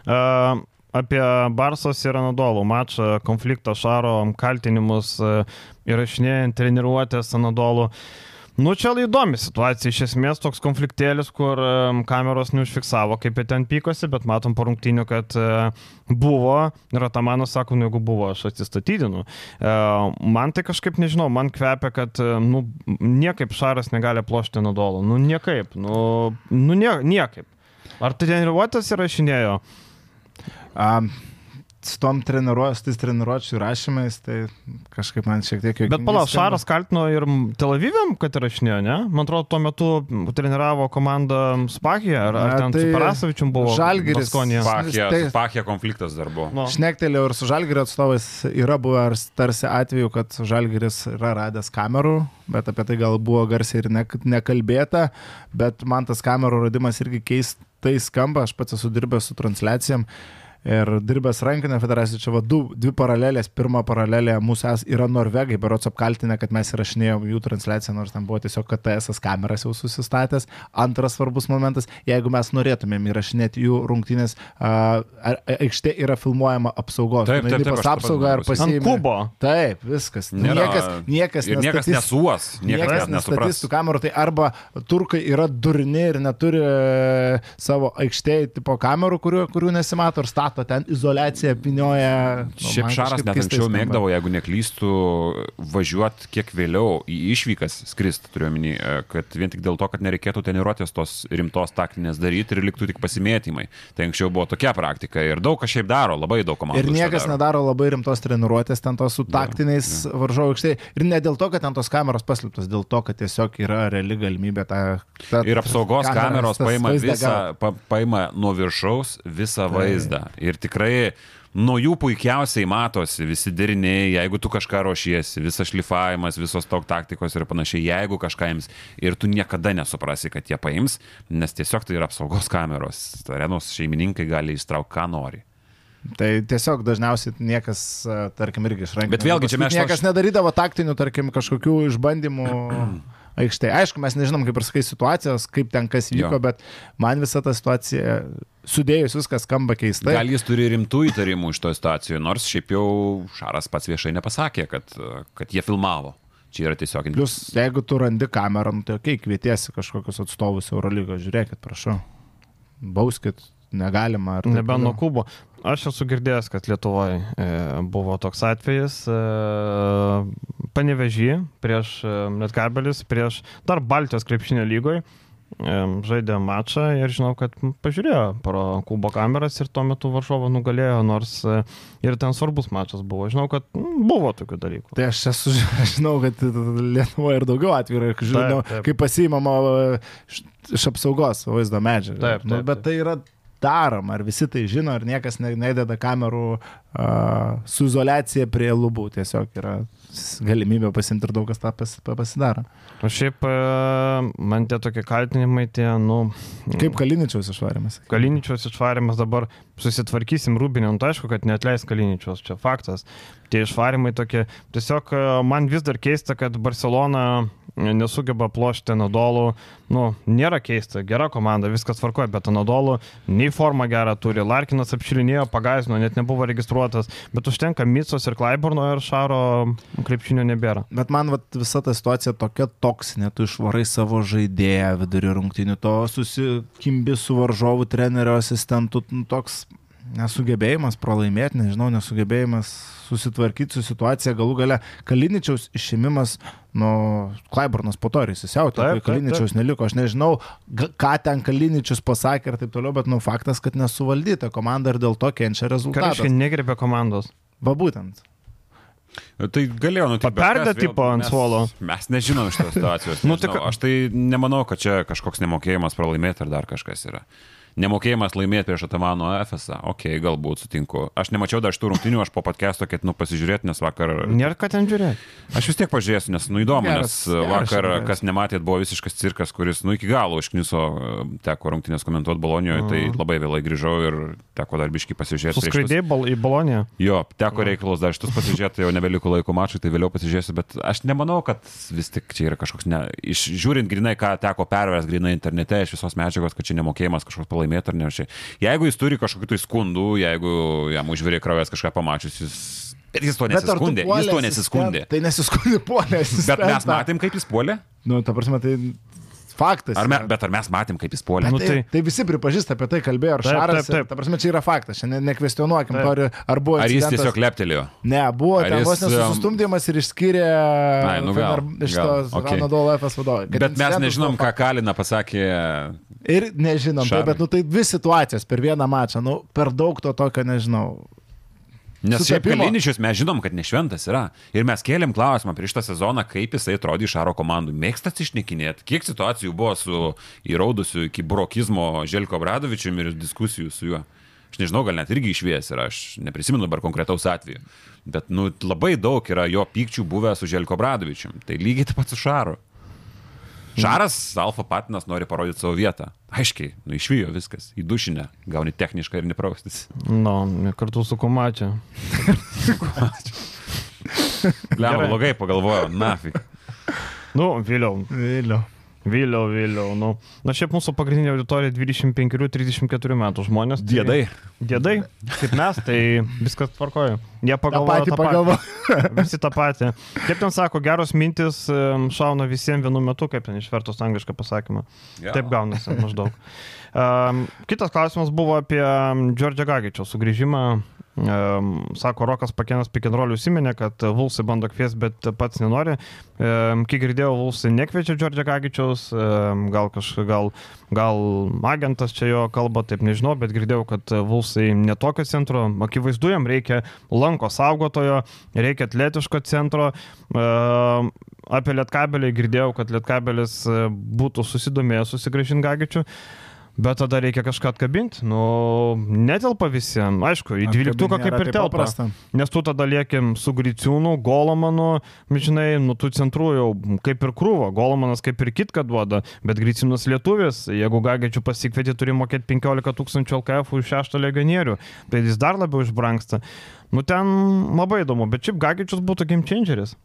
e, apie Barsos ir Anadolų mačą, konfliktą Šaro, kaltinimus e, įrašinėjant treniruotės Anadolų. Nu, čia įdomi situacija, iš esmės toks konfliktėlis, kur kameros neužfiksavo, kaip jie ten pykosi, bet matom po rungtynių, kad e, buvo, ir Atamanas sako, nu, jeigu buvo, aš atsistatydinu. E, Man tai kažkaip, nežinau, man kvepia, kad, e, nu, niekaip Šaras negali plošti Nadolo, nu, niekaip, nu, nu nie, niekaip. Ar tai treniruotės įrašinėjo? Um, su tom treniruotės, tais treniruočių rašymais, tai kažkaip man šiek tiek jau... Bet palauk, Šaras kaltino ir Tel Avivėm, kad įrašinėjo, ne? Man atrodo, tuo metu treniravo komandą Spakija, ar, ar ten tai su Parasavičium buvo. Žalgiris-. Pachė, Tai- pachė konfliktas dar buvo. Nu. Šnektelėjau ir su Žalgirio atstovais yra buvę ar tarsi atveju, kad Žalgiris yra radęs kamerų, bet apie tai gal buvo garsiai ir ne, nekalbėta, bet man tas kamerų radimas irgi keistai skamba, aš pats esu dirbęs su transliacijom. Ir dirbęs rankinę federaciją, čia va du, dvi paralelės. Pirma paralelė mūsų es, yra Norvegai, berots apkaltinę, kad mes įrašinėjom jų transliaciją, nors ten buvo tiesiog KTS kameras jau susistatęs. Antras svarbus momentas, jeigu mes norėtumėm įrašinėti jų rungtynės, aikštė yra filmuojama apsaugos. Taip, Tu taip, taip, pas aš tą apsaugą ir pats pasiimi. Ant kubo. Taip, viskas. Nėra- Niekas, niekas, ir niekas nesuos, niekas, Niekas niekas nestatys nesupras. tų kamerų, tai arba turkai yra durni ir neturi e, savo aikštėje tipo kamerų, kurių, kurių nesimato ir stato ten izolaciją, pinioja. Nu, Šiaip Šaras net anksčiau mėgdavo, jeigu neklystų, važiuoti kiek vėliau į išvykas skristi, turiuomenį, e, kad vien tik dėl to, kad nereikėtų treniruotės tos rimtos taktinės daryti ir liktų tik pasimėtymai. Tai anksčiau buvo tokia praktika ir daug kas šiaip daro, labai daug komandų. Ir niekas daro. nedaro labai rimtos treniruotės ten tos su taktiniais varžovų aikštėje. Ir ne dėl to, kad ten tos kameros paslėptos, dėl to, kad tiesiog yra reali galimybė tą... tą Ir apsaugos kameros tas paima, visą, pa, paima nuo viršaus visą vaizdą. Ir tikrai nuo jų puikiausiai matosi visi deriniai, jeigu tu kažką ruošiesi, visas šlifavimas, visos tok taktikos ir panašiai, jeigu kažką jiems. Ir tu niekada nesuprasi, kad jie paims, nes tiesiog tai yra apsaugos kameros. Arenos šeimininkai gali įstraukti, ką nori. Tai tiesiog dažniausiai niekas, a, tarkim, irgi iš rankų. Bet vėlgi čia mes Niekas nedarydavo taktinių, tarkim, kažkokių išbandymų aikštėje. Aišku, mes nežinom, kaip ir sakai, situacijos, kaip ten kas vyko, Jo. bet man visa ta situacija, sudėjus viskas skamba keistai. Gal jis turi rimtų įtarimų iš to situacijų, nors šiaip jau Šaras pats viešai nepasakė, kad, kad jie filmavo. Čia yra tiesiog... Plius, jeigu tu randi kamerą, nu, tai okei, okay, kvietiesi kažkokius atstovus Eurolygos, žiūrėkit, prašau. Bauskit, negalima. Nebent nuo kubo. Aš esu girdėjęs, kad Lietuvoje e, buvo toks atvejis, e, panevežį prieš e, Lietkabelis, prieš dar Baltijos krepšinio lygoje. Žaidė mačą ir žinau, kad pažiūrėjo pro kubo kameras ir tuo metu varžovą nugalėjo, nors e, ir ten svarbus mačas buvo. Žinau, kad buvo tokių dalykų. Tai aš esu, žinau, kad Lietuvoje ir daugiau atvejų, yra, žinau, Taip, taip. kaip pasiimama e, iš, apsaugos vaizdo medžiagą. Taip, nu, taip, bet tai yra daroma, ar visi tai žino, ar niekas ne- nededa kamerų uh, su izolacija prie lubų. Tiesiog yra galimybė pasimti ir daug kas tą pas, pa- pasidaro. O šiaip man tie tokie kaltinimai, tie, nu... Kaip Kaliničiaus išvarimas. Kaliničios išvarimas dabar susitvarkysim rūbinę, nu tai aišku, kad neatleis Kaliničios, čia faktas. Tie išvarimai tokie, tiesiog man vis dar keista, kad Barcelona nesugeba plošti Nadolų, nu, nėra keista, gera komanda, viskas tvarkoja, bet Nadolų nei formą gerą turi, Larkinas apšilinėjo, pagaisino, net nebuvo registruotas, bet užtenka Mitsos ir Klaiburno ir Šaro krepšinio nebėra. Bet man vat, visa ta situacija tokia toksinė, tu išvarai savo žaidėją vidury rungtinių, to susikimbi su varžovų trenerio asistentu, nu, toks nesugebėjimas pralaimėti, nežinau, nesugebėjimas susitvarkyti su situacija, galų gale Kaliničiaus išėmimas, nu, Klaiburnas po to ir kai taip, Kaliničiaus neliko, aš nežinau, ką ten Kaliničius pasakė ir taip toliau, bet, nu, faktas, kad nesuvaldyta komanda ir dėl to kenčia rezultatas. reiškia negerbė komandos? Va būtent. Tai galėjo nutikti. vėl- tipo ant mes- suolo. Mes nežinom šitos situacijos. Nu, tai tai ka- aš tai nemanau, kad čia kažkoks nemokėjimas pralaimėti ar dar kažkas yra. Nemokėjimas laimėti prieš Atamano FSA, okay, galbūt sutinku. Aš nemačiau dar šitų rungtinių, aš po podcast'o ketinu pasižiūrėti, nes vakar... Nėra ką ten žiūrėti. Aš vis tiek pažiūrėsiu, nes nu įdomu, Geras- nes geras vakar, žaidėjas. kas nematėt, buvo visiškas cirkas, kuris nu iki galo užkniso, teko rungtinės komentuoti Bolonijoje, tai labai vėlai grįžau ir teko dar biškai pasižiūrėti. Suskraidėjai bal į Boloniją. Jo, teko reikalus dar šitus pasižiūrėti, jau nebeliko laiko mačui, tai vėliau pasižiūrėsiu, bet aš nemanau, kad vis tik čia yra kažkoks, ne, iš, žiūrint grinai, ką teko pervesti grinai internete iš visos medžiagos, kad čia nemokėjimas kažkoks pralaimėti ar ne. Jeigu jis turi kažkokių tai skundų, jeigu jam užvirė kraujas kažką pamačius, jis... Bet jis to nesiskundė, jis to nesiskundė. Tai nesiskundė puolė. Bet mes matėm, kaip jis puolė? Nu, ta prasme, tai faktas. Ar me, bet ar mes matėm, kaip jis puolė? Nu, tai, tai, visi pripažįsta apie tai, kalbėjo ar Taip, Šaras. taip, taip. ir, Ta prasme, čia yra faktas, šiandien nekvestionuokim, Taip. ar- ar buvo. Ar jis tiesiog leptelėjo? Ne, buvo Ar ten jis, vos um, nesustumdymas ir išskyrė Ai, nu gal, iš tos okei. Anadolo FS vadovai. Bet mes nežinom, ką. Kalina pasakė. Ir nežinom, tai, bet nu, tai dvi situacijos per vieną mačą. Nu, per daug to tokio nežinau. Nes šiaip Sutapimo. Kaliničius mes žinom, kad nešventas yra. Ir mes kėlėm klausimą prieš tą sezoną, kaip jisai atrodė iš Šaro komandų. Mėgstat išnekinėti. Kiek situacijų buvo su įraudusiu iki brokizmo Želko Bradovičiumi ir diskusijų su juo. Aš nežinau, gal net irgi išvies yra, aš neprisimenu dabar konkretaus atveju. Bet nu, labai daug yra jo pykčių buvę su Želko Bradovičiumi. Tai lygiai taip pat su Šaru. Šaras, Alfa Patinas nori parodyti savo vietą. Aiškiai, nu išvijo viskas. Į dušinę. Gauni technišką ir nepraustis. Nu, kartu su. Lemon Gerai. blogai pagalvojo, nafik. Nu, vėliau. Vėliau. Vėliau, vėliau. Nu, na šiaip mūsų pagrindinė auditorija 25-34 metų žmonės. tai- Diedai. Diedai, kaip mes, tai viskas tvarkoja. Jie Ta pagalvoja. tą patį. pagalvo. Visi tą patį. Kaip ten sako, geros mintis šauna visiems vienu metu, kaip ten išvertus anglišką pasakymą. Jo. Taip gaunasi maždaug. Um, kitas klausimas buvo apie Džordžią Gagičio sugrįžimą. Um, sako, Rokas Pakenas Pikenrolių užsiminė, kad Vulsai bando kviesti, bet pats nenori. Um, kiek girdėjau, Vulsai nekviečia Džordžią Gagičiaus, um, gal kažkas, gal, gal agentas čia jo kalba, taip nežinau, bet girdėjau, kad Vulsai netokio centro, akivaizdu jam reikia lanko saugotojo, reikia atletiško centro. Um, apie Lietkabelį girdėjau, kad Lietkabelis e, būtų susidomėjęs susigražinti Gagičių. Bet tada reikia kažką atkabinti. Nu, netelpa visiems. Aišku, į 12 kaip ir telpa. paprasta. Nes tu tada liekim su Griciūnu, Golomanu, žinai, nu tų centrų jau kaip ir krūvo. Golomanas kaip ir kitką duoda, bet Griciūnas lietuvis. Jeigu Gagičių pasikvieti, turi mokėti 15 tūkstančių LKF už šeštą legionierių. Tai jis dar labiau išbranksta. Nu ten labai įdomu, bet šiaip Gagičius būtų game changeris.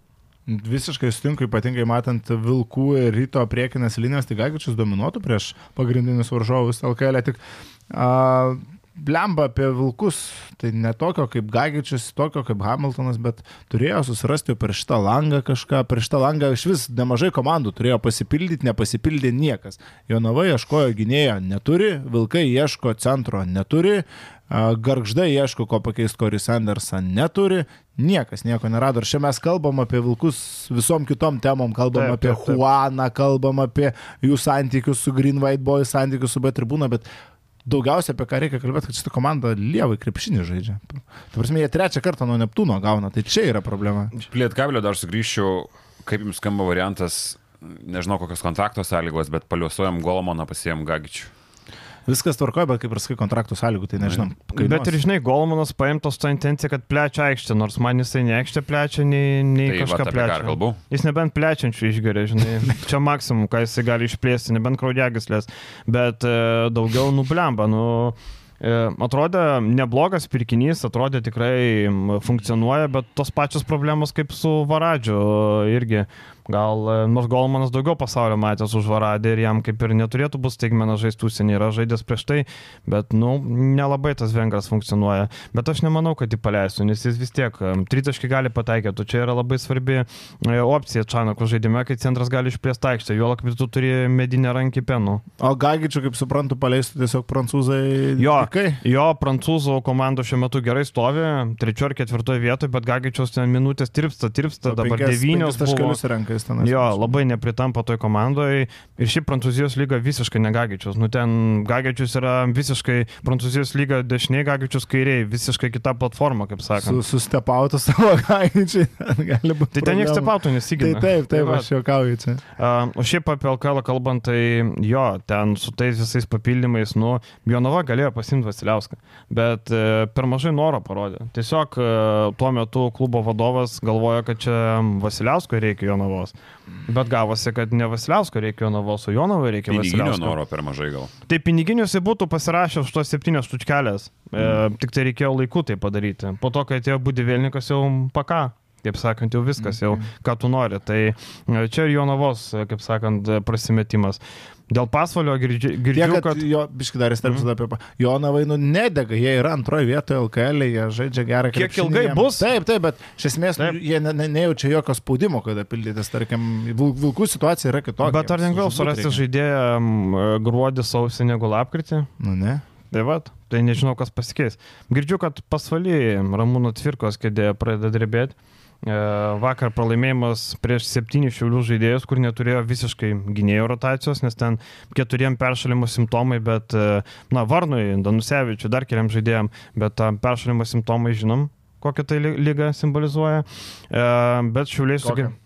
Visiškai sutinku, ypatingai matant Vilkų ir ryto priekinės linijas, tai Gagičius dominuotų prieš pagrindinius varžovus LKL. Tik a, blemba apie Vilkus, tai ne tokio kaip Gagičius, tokio kaip Hamiltonas, bet turėjo susirasti per šitą langą kažką, per šitą langą iš vis nemažai komandų turėjo pasipildyti, nepasipildė niekas. Jonava ieškojo gynėjo, neturi, Vilkai ieško centro, neturi, Garždai ieško, ko pakeisti Cory Sandersą, neturi, niekas nieko nerado. Ir čia mes kalbam apie vilkus visom kitom temom, kalbam taip, apie taip, taip. Juaną, kalbam apie jų santykius su Green White Boy, santykius su B tribūna, bet daugiausia apie ką reikia kalbėti, kad šitą komandą lievai krepšinį žaidžia. Tai prasme, jie trečią kartą nuo Neptūno gauna, tai čia yra problema. Plėtkablio dar sugrįžčiau, kaip jums skamba variantas, nežinau kokios kontrakto sąlygos, bet paliuosuojam Golomoną pasijam Gagičių viskas tvarkoja, bet kaip ir sakai, kontraktų sąlygų, tai nežinom. Kainuos. Bet ir žinai, Golmanas paimtos tą intenciją, kad plečia aikštę, nors man jisai ne aikštę plečia, nei, nei tai kažką va, plečia. Jis nebent plečiančių išgeria, žinai. Čia maksimum, ką jisai gali išplėsti, nebent kraujagislės, bet e, daugiau nublemba. Nu, e, Atrodė neblogas pirkinys, atrodė tikrai funkcionuoja, bet tos pačios problemos kaip su Varadžiu irgi Gal e, nors Golmanas daugiau pasaulio matęs už Varadį ir jam kaip ir neturėtų būti staigmena žaisti užsienį, yra žaidęs prieš tai, bet, nu, nelabai tas vengras funkcionuoja. Bet aš nemanau, kad jį paleisiu, nes jis vis tiek e, tritaškai gali pataikyti, čia yra labai svarbi e, opcija Čanako žaidime, kai centras gali išplėsti aikštę, jo lakai tu turi medinę rankį penų. O Gagičių, kaip suprantu, paleistų tiesiog prancūzai. Jo, dikai? jo, prancūzų komanda šiuo metu gerai stovi, trečioje ar ketvirtoje vietoje, bet Gagičiaus ten minutės tirpsta, tirpsta, dabar devynios taškelius renka jis ten. Jo, labai nepritampa toj komandoje. Ir šiaip Prancūzijos lyga visiškai negagičius. Nu, ten gagičius yra visiškai Prancūzijos lyga dešiniai, gagičius kairiai, visiškai kita platforma, kaip sakant. Su, sustepautų savo gagičiai. Gali būti. Tai ten niekas stepautų nesigina. Tai taip, taip, tai aš juokauju čia. Uh, o šiaip apie LKL kalbant, tai jo, ten su tais visais papildymais, nu, Jonava galėjo pasimti Vasiliauską, bet uh, per mažai noro parodė. Tiesiog uh, tuo metu klubo vadovas galvoja, kad čia Vasiliausko reikia Jonavos. Jonavos. Bet gavosi, kad ne Vasiliausko reikia Jonavos, o Jonovai reikia Vasiliausko. Piniginio noro per mažai gal. Tai piniginiuose būtų pasirašęs tos septynios tučkelės. Mm. E, tik tai reikėjo laiku tai padaryti. Po to, kai atėjo būdi Vilnikas, jau paka. Kaip sakant, jau viskas, jau mhm. ką tu nori. Tai e, čia ir Jonavos, e, kaip sakant, prasimetimas. Dėl pasvalio girdžiu, girdžiu Tiek, kad... kad... Jo, biškai dar įstebsiu mm. apie... Jonavai, nu, nedega, jie yra antroje vietoje LKL, jie žaidžia gerą krepšinį. Kiek ilgai jiems. bus? Taip, taip, bet iš esmės taip. Jie ne, ne, nejaučia jokio spaudimo, kada pildytis, tarkim, vilkų situacija yra kitokia. Bet ar lengviau surasti žaidėją gruodį, sausį negu lapkritį? Nu, ne. Tai va, tai nežinau, kas pasikeis. Girdžiu, kad pasvaly Ramūno Tvirkos kėdė pradeda drebėti. E, vakar pralaimėjimas prieš septynių šiaulių žaidėjus, kur neturėjo visiškai gynėjo rotacijos, nes ten keturiem peršalimo simptomai, bet, e, na, Varnui, Danusevičiu, dar keliam žaidėjim, bet peršalimo simptomai žinom, kokią tai lygą simbolizuoja. E, bet šiauliai sugebėjo.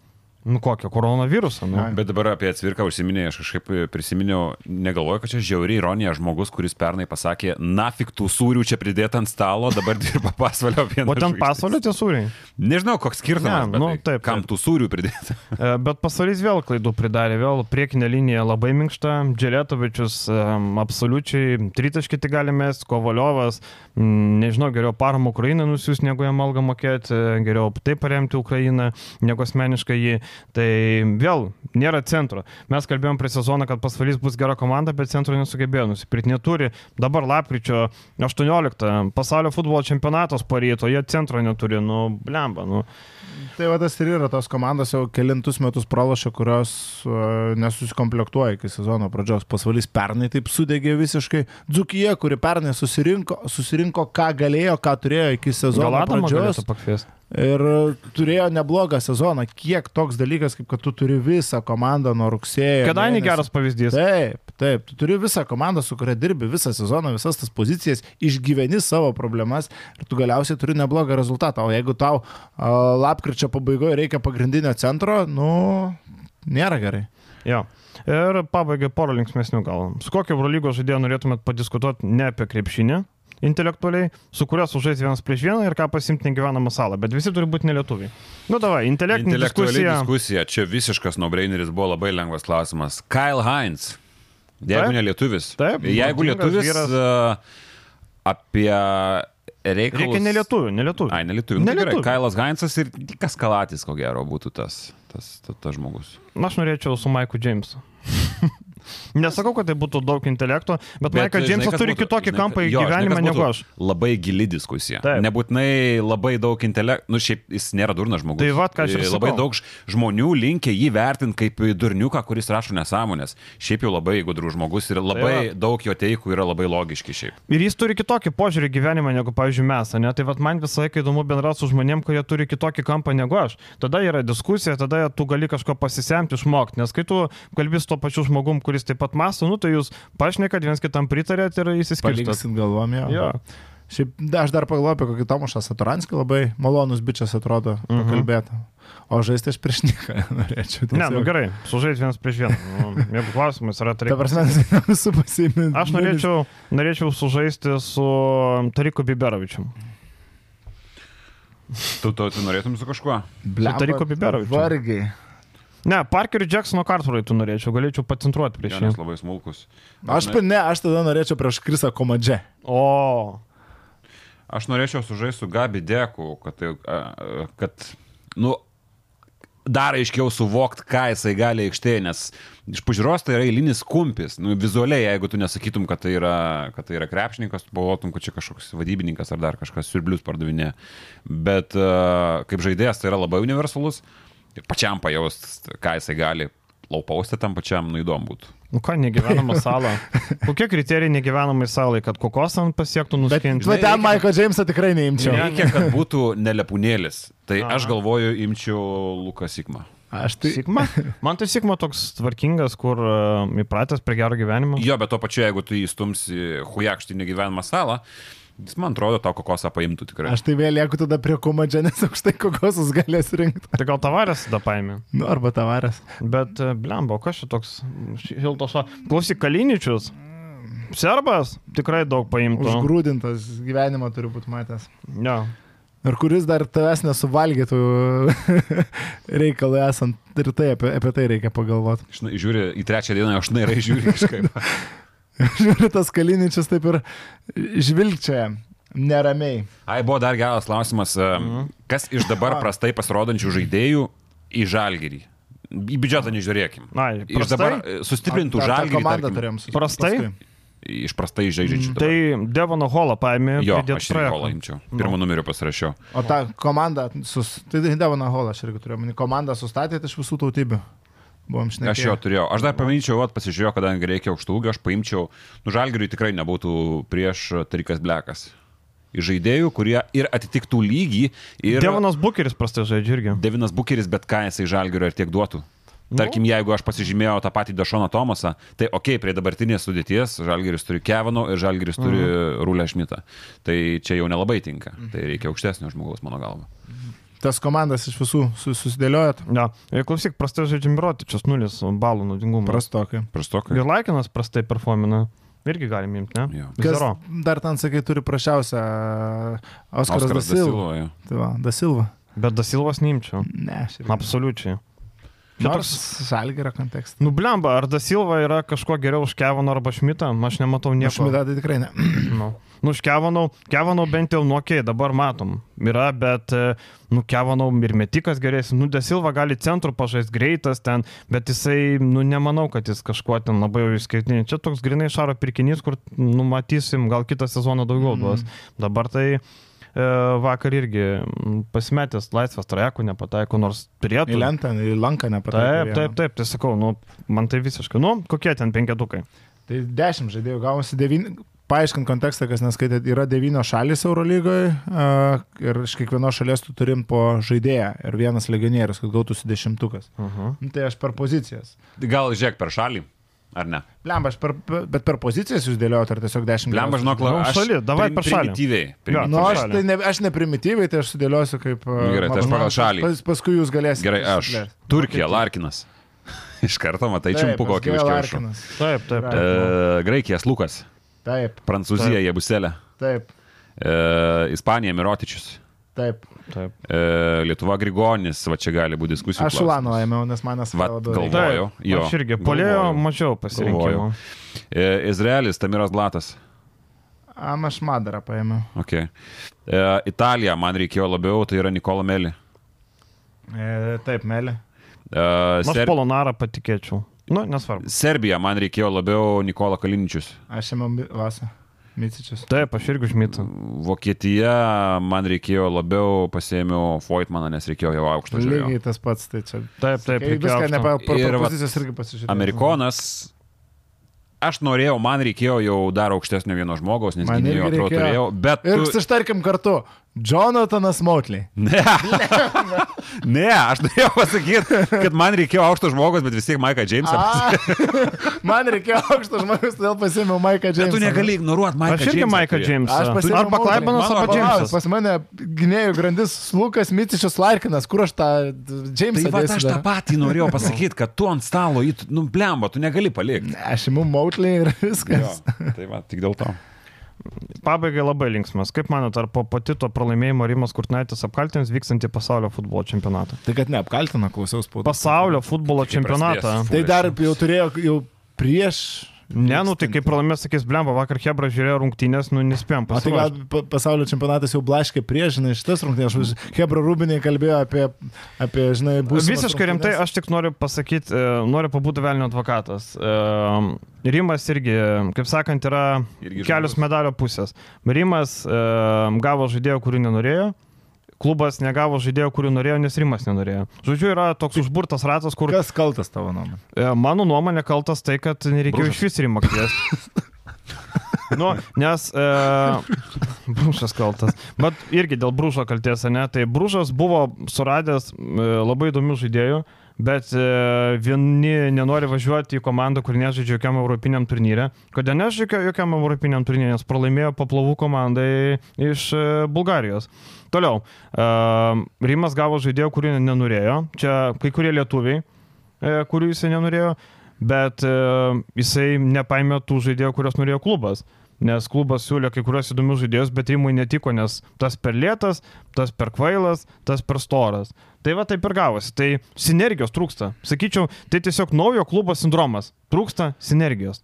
Nu kokio koronaviruso. Nu. Bet dabar apie atvirką užsiminėjai, aš kažkaip prisiminiau, negalvoju, kad čia žiauri ironija žmogus, kuris pernai pasakė, nafik tų sūrių čia pridėta ant stalo, dabar dirba pasvalio vieną. O ten pasvalio tie sūriai? Nežinau, koks skirtumas. Ne, nu, tai, taip, kam tų sūrių pridėta? E, bet pasvalys vėl klaidų pridarė, vėl priekinė linija labai minkšta, Dželėtovičius um, absoliučiai tritaškį tik galime, Kovaliovas, nežinau, geriau paramą Ukrainą nusiūs, negu jam algą mokėti, geriau taip paremti Ukrainą, negu asmeniškai jį. Tai vėl nėra centro. Mes kalbėjom prie sezoną, kad pasvalys bus gera komanda, bet centro nesugebėjo nusipirkti. Neturi dabar lapkričio 18 pasaulio futbolo čempionatos paryto, jie centro neturi, nu, blemba. Nu. Tai va tas ir yra tos komandos jau kelintus metus pralašė, kurios uh, nesusikomplektuoja iki sezono pradžios. Pasvalys pernai taip sudegė visiškai. Dzukija, kuri pernai susirinko, susirinko ką galėjo, ką turėjo iki sezono Gal pradžios. Ir turėjo neblogą sezoną. Kiek toks dalykas, kaip kad tu turi visą komandą nuo rugsėjo. Kedaini geras pavyzdys. Taip, taip. Tu turi visą komandą, su kuria dirbi visą sezoną, visas tas pozicijas, išgyveni savo problemas ir tu galiausiai turi neblogą rezultatą. O jeigu tau uh, lapkričio pabaigoje reikia pagrindinio centro, nu, nėra gerai. Jo. Ir pabaigai porą linksmėsnių gal. Su kokiu Eurolygos žaidėju norėtumėt padiskutuoti ne apie krepšinį, intelektualiai, su kuria sužais vienas prieš vieną ir ką pasimti negyvenamą salą, bet visi turi būti nelietuviai. Nu, davai, intelektinė diskusija. diskusija. Čia visiškas no-braineris buvo labai lengvas klausimas. Kyle Heinz. Jeigu taip, ne lietuvis. Taip. Jeigu lietuvis vyras... uh, apie reikalus. Reikia nelietuvių, nelietuvių. Ai, nelietuvių. Nu, tai gerai, Nelietuvių. Kailas Heinzas ir kas Kalatis, ko gero, būtų tas, tas, tas, tas žmogus. Na, aš norėčiau su Maiku Jamesu. Nesakau, kad tai būtų daug intelekto, bet, bet žinai, Džeimsas kas turi būtų- kitokį žinai, kampą į jo, žinai, gyvenimą kas negu aš. Labai gili diskusija. Taip. Nebūtinai labai daug intelekto, nu šiaip jis nėra durnas žmogus. Tai vat, ką aš ir E, Labai sakau. daug žmonių linkia jį vertinti kaip durniuką, kuris rašo nesąmonės. Šiaip jau labai gudrus žmogus ir labai va. daug jo teikų yra labai logiški šiaip. Ir jis turi kitokį požiūrį į gyvenimą negu, pavyzdžiui, mes, ne? Tai vat, man visą laiką įdomu bendrauti su žmonėm, kurie turi kitokį kampą negu aš. Tada yra diskusija, tada tu gali kažko pasisemti, išmokti. Nes kai tu kalbės su to pačiu žmogum, kuris taip pat mąsto, nu tai jūs pašnekat, viens kitam pritarėt ir įsiskirstat. Paliksit galvom jo. Jo. Šiaip da, aš dar pagalvoju apie kokį Tomašą Saturanskį, labai malonus bičias atrodo Mhm. pakalbėti. O žaisti aš prieš nieką norėčiau. Ne, nu tiesiog. gerai, sužaisti vienas prieš vieną. Nu, jeigu klausimas yra Ta taryba. prasme, visų pasiimti. Aš norėčiau, norėčiau sužaisti su Tariku Biberovičiu. Tu, tu, tu norėtum su kažkuo? Blemba, Tariku Biberovičiu. Vargiai. Ne, Parkeriu Jacksono Carterui tu norėčiau, galėčiau pacentruoti prieš jį. Jonas labai smulkus. Aš, pa- ne, aš tada norėčiau prieš Krisą Komadžę. O, Aš norėčiau sužaisti su Gabi Deku, kad, tai, a, a, kad nu, dar aiškiau suvokt, ką jisai gali aikštėje, nes iš pažiūros tai yra eilinis kumpis. Nu, vizualiai, jeigu tu nesakytum, kad tai yra, kad tai yra krepšininkas, pagalvotum, kad čia kažkoks vadybininkas ar dar kažkas siurblius pardavinė. Bet a, kaip žaidėjas tai yra labai universalus. Ir pačiam pajaust, ką jisai gali laupausti tam pačiam, nu įdomu būtų. nu ką, negyvenama sala. Kokie kriterijai negyvenamai salai, kad kokos ant pasiektų Bet nuskinti? va ten Maiko Džeimsą tikrai neimčiau. Reikia, kad būtų nelepūnėlis. Tai Aha. aš galvoju, imčiau Luką Sikmą. Aš tai... Sigma? Man tai Sigma toks tvarkingas, kur uh, įpratęs prie gero gyvenimo. Jo, bet to pačiu, jeigu tu įstumsi hujakštinį gyvenimą salą, jis man atrodo, tau kokosą paimtų tikrai. Aš tai vėl lieku tada prie Komadžę, nes už tai kokosus galės rinkti. Tai gal tavarės tada paėmė. Nu, arba tavarės. Bet, uh, blemba, o kas čia toks Hiltoša? Klausyk, Kaliničius. Serbas tikrai daug paimtų. Užgrūdintas gyvenimą turi būti matęs. Jo. Ir kuris dar tavęs nesuvalgytų reikalui esant. Ir tai apie, apie tai reikia pagalvoti. Žinai, žiūri, į trečią dieną aš nairai žiūri kažkaip. Žiūri, tas kaliničius taip ir žvilgčia neramiai. Ai, buvo dar geras klausimas. Mhm. Kas iš dabar prastai pasirodančių žaidėjų į žalgyrį? Į biudžetą nežiūrėkim. Na, Iš dabar e, sustiprintų žalgyrį. komandą turėjom. Prastai? paskui. Iš prastai žaidžiančių. Tai dabar. Devono Holą paėmė. Jo, aš irgi holą imčiau. Pirmą numeriu pasirašiau. O tą komandą, sus... tai Devona Hall, aš irgi turėjau. omeny, Komandą sustatėte iš visų tautybių. Buvom šnekėję. Aš jo turėjau. Aš dar pamanyčiau, vat, pasižiūrėjau, kadangi reikia aukštų ūgio, aš paimčiau, nu žalgiriui tikrai nebūtų prieš Tarikas Blekas. Iš žaidėjų, kurie ir atitiktų lygį. Ir Devonas Bukeris prastai žaidžia irgi. Devinas Bukeris, bet ką jisai žalgirio ir tiek duotų. Tarkim, jeigu aš pasižymėjau tą patį Dašoną Tomasą, tai ok, prie dabartinės sudėties Žalgiris turi Kevano ir Žalgiris turi Rūlę Šmitą. Tai čia jau nelabai tinka. Tai reikia aukštesnio žmogaus, mano galva. Tas komandas iš visų sus- susidėliojot. Ja. Ir klausyk, prastai žaidžia Mirotičius, nulis balų naudingumo. Prastokai. Prastokai. Ir Laikinas prastai performina. Irgi galim imti, ne? Jo. Kas dar ten, sakai, turi prašiausią Oskaras Oskaras Dasilva. Dasilva, jo. Tai va, Dasilva. Bet Dasilvas neimčiau. Ne, aš irgi. Absoliučiai. Čia Nors toks- žalgerio kontekste. Nu, blemba, ar Dasilva yra kažkuo geriau už Kevaną arba Šmitą? Aš nematau Aš nieko. mitą tai tikrai ne. Nu, nu už Kevanau, Kevanau bent jau nuokė, dabar matom. Yra, bet, e, nu, Kevanau ir metikas geresnis. Nu, Dasilva gali centrų pažaisti greitas ten, bet jisai, nu, nemanau, kad jis kažkuo ten labai jau išskirtinis. Čia toks grinai šaro pirkinys, kur numatysim, gal kitą sezoną daugiau duos. Dabar tai vakar irgi pasimetęs laisvas trajekų nepataiko, nors Į turėtų. lentą, į lanką Taip, nepataikė. taip, taip, tai sakau, nu, man tai visiškai, nu, kokie ten penketukai. Tai dešimt žaidėjų gavosi devyni. Paaiškint kontekstą, kas neskaitėt, yra devynios šalis Eurolygoje uh, ir iš kiekvienos šalies tu turim po žaidėją ir vienas legionierius, kad gautųsi dešimtukas. Uh -huh. Nu, tai aš per pozicijas. Gal žiūrėk per šalį, ar ne? Lemba, aš per, bet per pozicijas jūs dėliojot, ar tiesiog dešimt Lemba, žinok, Nu, aš šali, davai per šalį. Primityviai. Primityviai. Nu, aš, šalį. tai ne, aš ne primityviai, tai aš sudėliosiu kaip... uh, Gerai, tai aš pagal šalį. Pas, paskui jūs galėsite. Gerai, aš. Turkija, Larkinas. Iš karto matai Taip, čiumpu kokį. Larkinas. Taip, taip, taip. E, Graikijas Lukas, Taip, Prancūzija Taip. Jebuselė, taip, e, Ispanija Mirotičius, taip. taip. e, Lietuva Grigonis, va čia gali būti diskusijų. Aš Ulano ėmiau, nes galvoju. reikia. Galvojau, jo, Aš irgi polėjo mažiau pasirinkimo. E, Izraelis Tamiras Blatas, Amaš Madarą paėmiau. Okay. E, Italija man reikėjo labiau, tai yra Nikola Meli. E, taip, Melė. E, Aš Ser... Polonarą patikėčiau. Nu, nesvarbu. Serbija man reikėjo labiau Nikola Kaliničius. Aš ėmiau Vasą. Micičius. Taip, aš irgi užmytau. Vokietija man reikėjo labiau, pasėmiau Foytmaną, nes reikėjo jau aukšto žaidėjo. Lygiai tas pats, tai čia. Taip, taip, Kai viską aukšto. nepa, Ir ir va- pozicijas irgi pasižiūrėjau. Amerikonas. Aš norėjau, man reikėjo jau dar aukštesnio vieno žmogaus, nes Man gynėjo atrodo turėjau, bet... Ir tu- ištarkim kartu. Jonathanas Motley. Ne. ne, aš norėjau pasakyti, kad man reikėjo aukšto žmogaus, bet vis tiek Maiką. A, man reikėjo aukšto žmogus, todėl pasėmiau Maiką Bet Džeimsą. tu negali ignoruoti Maiką Aš irgi Maiką Aš Džeimsą. pasiėmiau Arba. Klaibanas, arba Džeimsas. Pas mane gynėjų grandis Lukas Micičius Larkinas, kur aš tą Džeimsą Tai va, aš tą patį norėjau pasakyti, kad tu ant stalo, nu, blemba, tu negali palikti. Aš imu Motley ir Jo, viskas. tai va, tik dėl to. Pabaigai labai linksmas. Kaip manote, ar po patito pralaimėjimo Rimas Kurtnaitis apkaltins vykstantį pasaulio futbolo čempionatą? Tai kad neapkaltina, klausiaus spaudos. Pasaulio futbolo čempionatą. Tai dar jau turėjo jau prieš. Ne, nu tai kaip pralaimės, sakys, blemba, vakar Hebra žiūrėjo rungtynės, nu nespėjom O tai gal pa- pasaulio čempionatas jau blaškė prieš, žinai, šitas rungtynės. Hebra Rubinė kalbėjo apie, apie žinai, būsimas Visiškai rimtai, aš tik noriu pasakyti, e, noriu pabūti velnio advokatas. E, Rimas irgi, kaip sakant, yra Irgi kelios medalio pusės. Rimas e, gavo žaidėjo, kurių nenorėjo. Klubas negavo žaidėjo, kurių norėjo, nes Rimas nenorėjo. Žodžiu, yra toks užburtas ratas, kur Kas kaltas tavo nuomonė? E, Mano nuomonė kaltas tai, kad nereikėjo Bružas. iš vis rimą kviesti. Nu, nes e, Brūžas kaltas. Bet irgi dėl Brūžo kalties, ne? Tai Brūžas buvo suradęs e, labai įdomių žaidėjų, bet e, vieni nenori važiuoti į komandą, kur nežaidžia jokiam europiniam turnyre. Kodėl nežaidžia jokiam europiniam turnyre? Nes pralaimėjo paplavų komandai iš e, Bulgarijos. Toliau. E, Rimas gavo žaidėjų, kurių nenorėjo. Čia kai kurie lietuviai kurių jisai nenorėjo, bet jisai nepaėmė tų žaidėjų, kuriuos norėjo klubas. Nes klubas siūlė kai kurios įdomius žaidėjus, bet Rimui netiko, nes tas per lėtas, tas per kvailas, tas per storas. Tai va taip ir gavosi. Tai sinergijos trūksta. Sakyčiau, tai tiesiog naujo klubo sindromas. Trūksta sinergijos.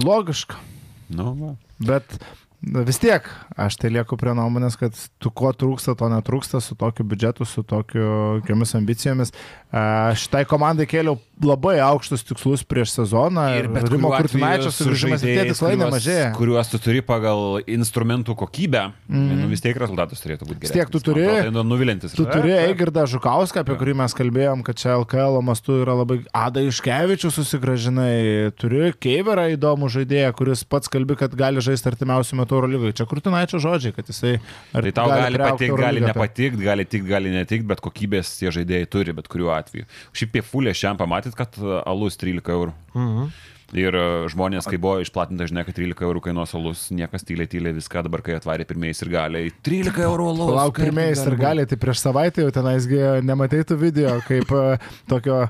Logiška. Nu, va. Bet na, vis tiek, aš tai lieku prie nuomonės, kad tu ko trūksta, to netrūksta su tokiu biudžetu, su tokiomis ambicijomis. A, Šitai komandai kėliau labai aukštus tikslus prieš sezoną. Ir bet Rimo kuriuo atveju Kurtinaičio su sugrįžimas ir tie tikslai nemažėja. Kuriuos tu turi pagal instrumentų kokybę, mm. nu, vis tiek rezultatas turėtų būti geras. tiek tu turi- Tai nu, nuvilintis. Tu turi. Eigirdą Žukauską, apie kurį mes kalbėjom, kad čia LKL mastu yra labai... Ada Iškevičius susigražinai, turi Keiverą įdomų žaidėją, kuris pats kalbi, kad gali žaisti artimiausių metų Eurolygoje. Čia Kurtinaičio žodžiai, kad jisai... Tai tau gali priaugti patikti, gali tai- nepatikti, gali tikti, gali netikti, bet kokybės tie žaidėjai turi, bet kuriuo atveju. Šiaip apie fulę šiam pamatyt, kad uh, alus 13 eurų. Mhm. Ir uh, žmonės, kai buvo išplatinta žinia, kad 13 eurų kainuos alus, niekas tyliai tyliai viską dabar, kai atvarė pirmieji ir galiai. 13 eurų alus. Kaip pirmieji ir gali, tai prieš savaitę jau tenaisgi nemateitų video, kaip e, tokio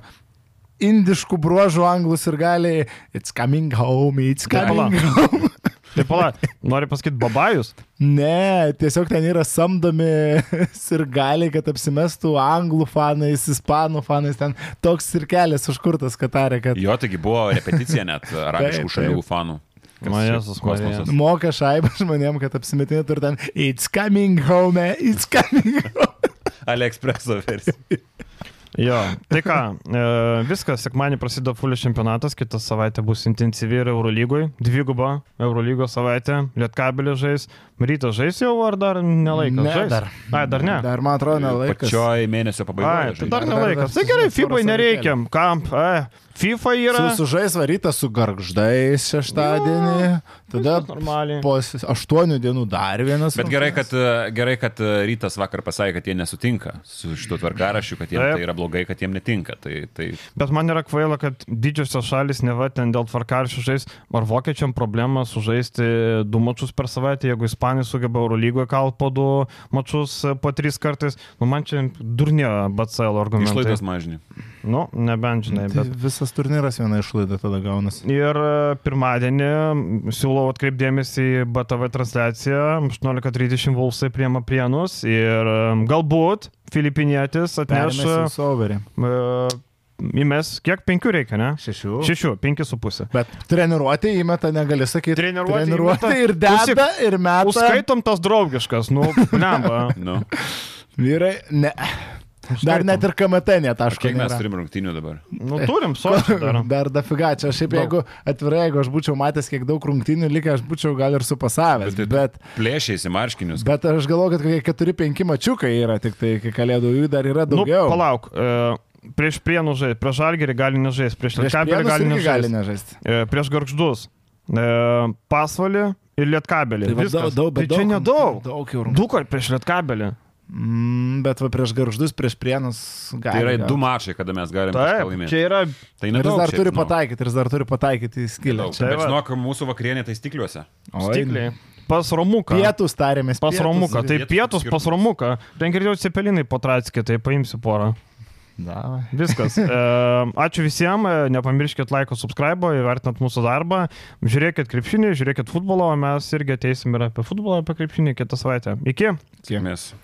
indiškų bruožų anglus ir gali It's coming home, it's coming home. Tai pala, nori pasakyti babajus? Ne, tiesiog ten yra samdomi ir gali, kad apsimestų anglų fanais, ispanų fanais, ten toks ir kelias užkurtas Katarė, kad Jo, taigi buvo repeticija net arabiškų šalių fanų. Kas Ma, šiaip Jėzus kosmosas. Moka šaibą žmonėm, kad apsimetinėtų ir ten It's coming home, it's coming home. AliExpreso versija. Jo, tai ką, e, viskas, sekmanį prasideda fulės čempionatas, kitą savaitę bus intensyvi ir Eurolygoje, dviguba Eurolygos savaitė, Lietkabelė žais, Rytas žais jau ar dar nelaikas? Ne, žais? dar. Ai, dar ne. Dar man atrodo nelaikas. Pačioj mėnesio Ai, pabaigoje. tai žaidžia. dar nelaikas. Tai gerai, dar FIBA porą nereikia. Kam? E, FIFA yra. Su, sužais varytas su garždais šeštadienį, tada Viskas normaliai. po aštuonių dienų dar vienas. Bet gerai kad, rungtynes. gerai, kad e, rytas vakar pasakė, kad jie nesutinka su šituo tvarkarašiu, kad jiems tai yra blogai, kad jiems netinka. Tai, tai Bet man yra kvaila, kad didžiosios šalis neva ten dėl tvarkaršių žais, ar vokiečiam problema sužaisti du mačius per savaitę, jeigu ispanai sugeba Eurolygoje kalt po du mačius e, po tris kartais, nu man čia durnė BCL argumentai. išlaidos mažini. Nu, nebent žinai, Tai bet. visas turnyras viena išlaida tada gaunasi. Ir e, pirmadienį siūlau atkreipdėmėsi į BTV transliaciją. 18.30 Vulsai priema prienus ir e, galbūt Filipinietis atneš Permėsim su overį. e, įmes, kiek penkių reikia, ne? Šešių. Šešių, penki su pusė. Bet treniruotė įmeta, negali sakyti. Treniruotė treniruotė įmeta. ir deda, ir meta. Užskaitom tas draugiškas, nu, lemba. Nu. Vyrai, ne. Dar net ir KMT netaško. Kiek mes nėra. turim rungtynių dabar? Nu, turim, sočiai dar. Dar dafiga, čia šiaip Daug. jeigu atvirai, jeigu aš būčiau matęs, kiek daug rungtynių likę, aš būčiau gal ir supasavęs. Bet Bet, tai Plėšiais į marškinius. bet aš galvoju, kad kokie 4-5 mačiukai yra, tik tai iki kalėdų jų dar yra Nu, daugiau. palauk. E, prieš prienų žaisti, prieš žalgerį gali nežaisti, prieš Prienus gali irgi gali nežaisti. nežaisti. E, prieš garždus. E, pasvalį ir lietkabelį. Tai daug, daug, bet tai čia daug, nedaug. Daug jau. Du kart prieš lietkabelį. Mm, bet va prieš garždus, prieš prienus gali. Tai yra gal. du mačai, kada mes galime laimėti. čia yra Tai Ir jis nedaug. dar šiaip, turi nu. pataikyti, ir jis dar turi pataikyti į skilę. Nedaug. Tai Bet va. žinok, mūsų vakarienė tai stikliuose. Stikliai. Pas Romuką. Pietus tarėmės. Pas pietus. Romuką. Tai Vietos pietus pas. Romuką. Ten girdėjau cepelinai po Tratskį, tai paimsiu porą. Davai. Viskas. E, ačiū visiems, e, nepamirškit laiko, subscribe, įvertinat mūsų darbą, žiūrėkit krepšinį, žiūrėkit futbolą, o mes irgi ateisim ir apie futbolą, apie krepšinį kitą savaitę. Iki. Mes.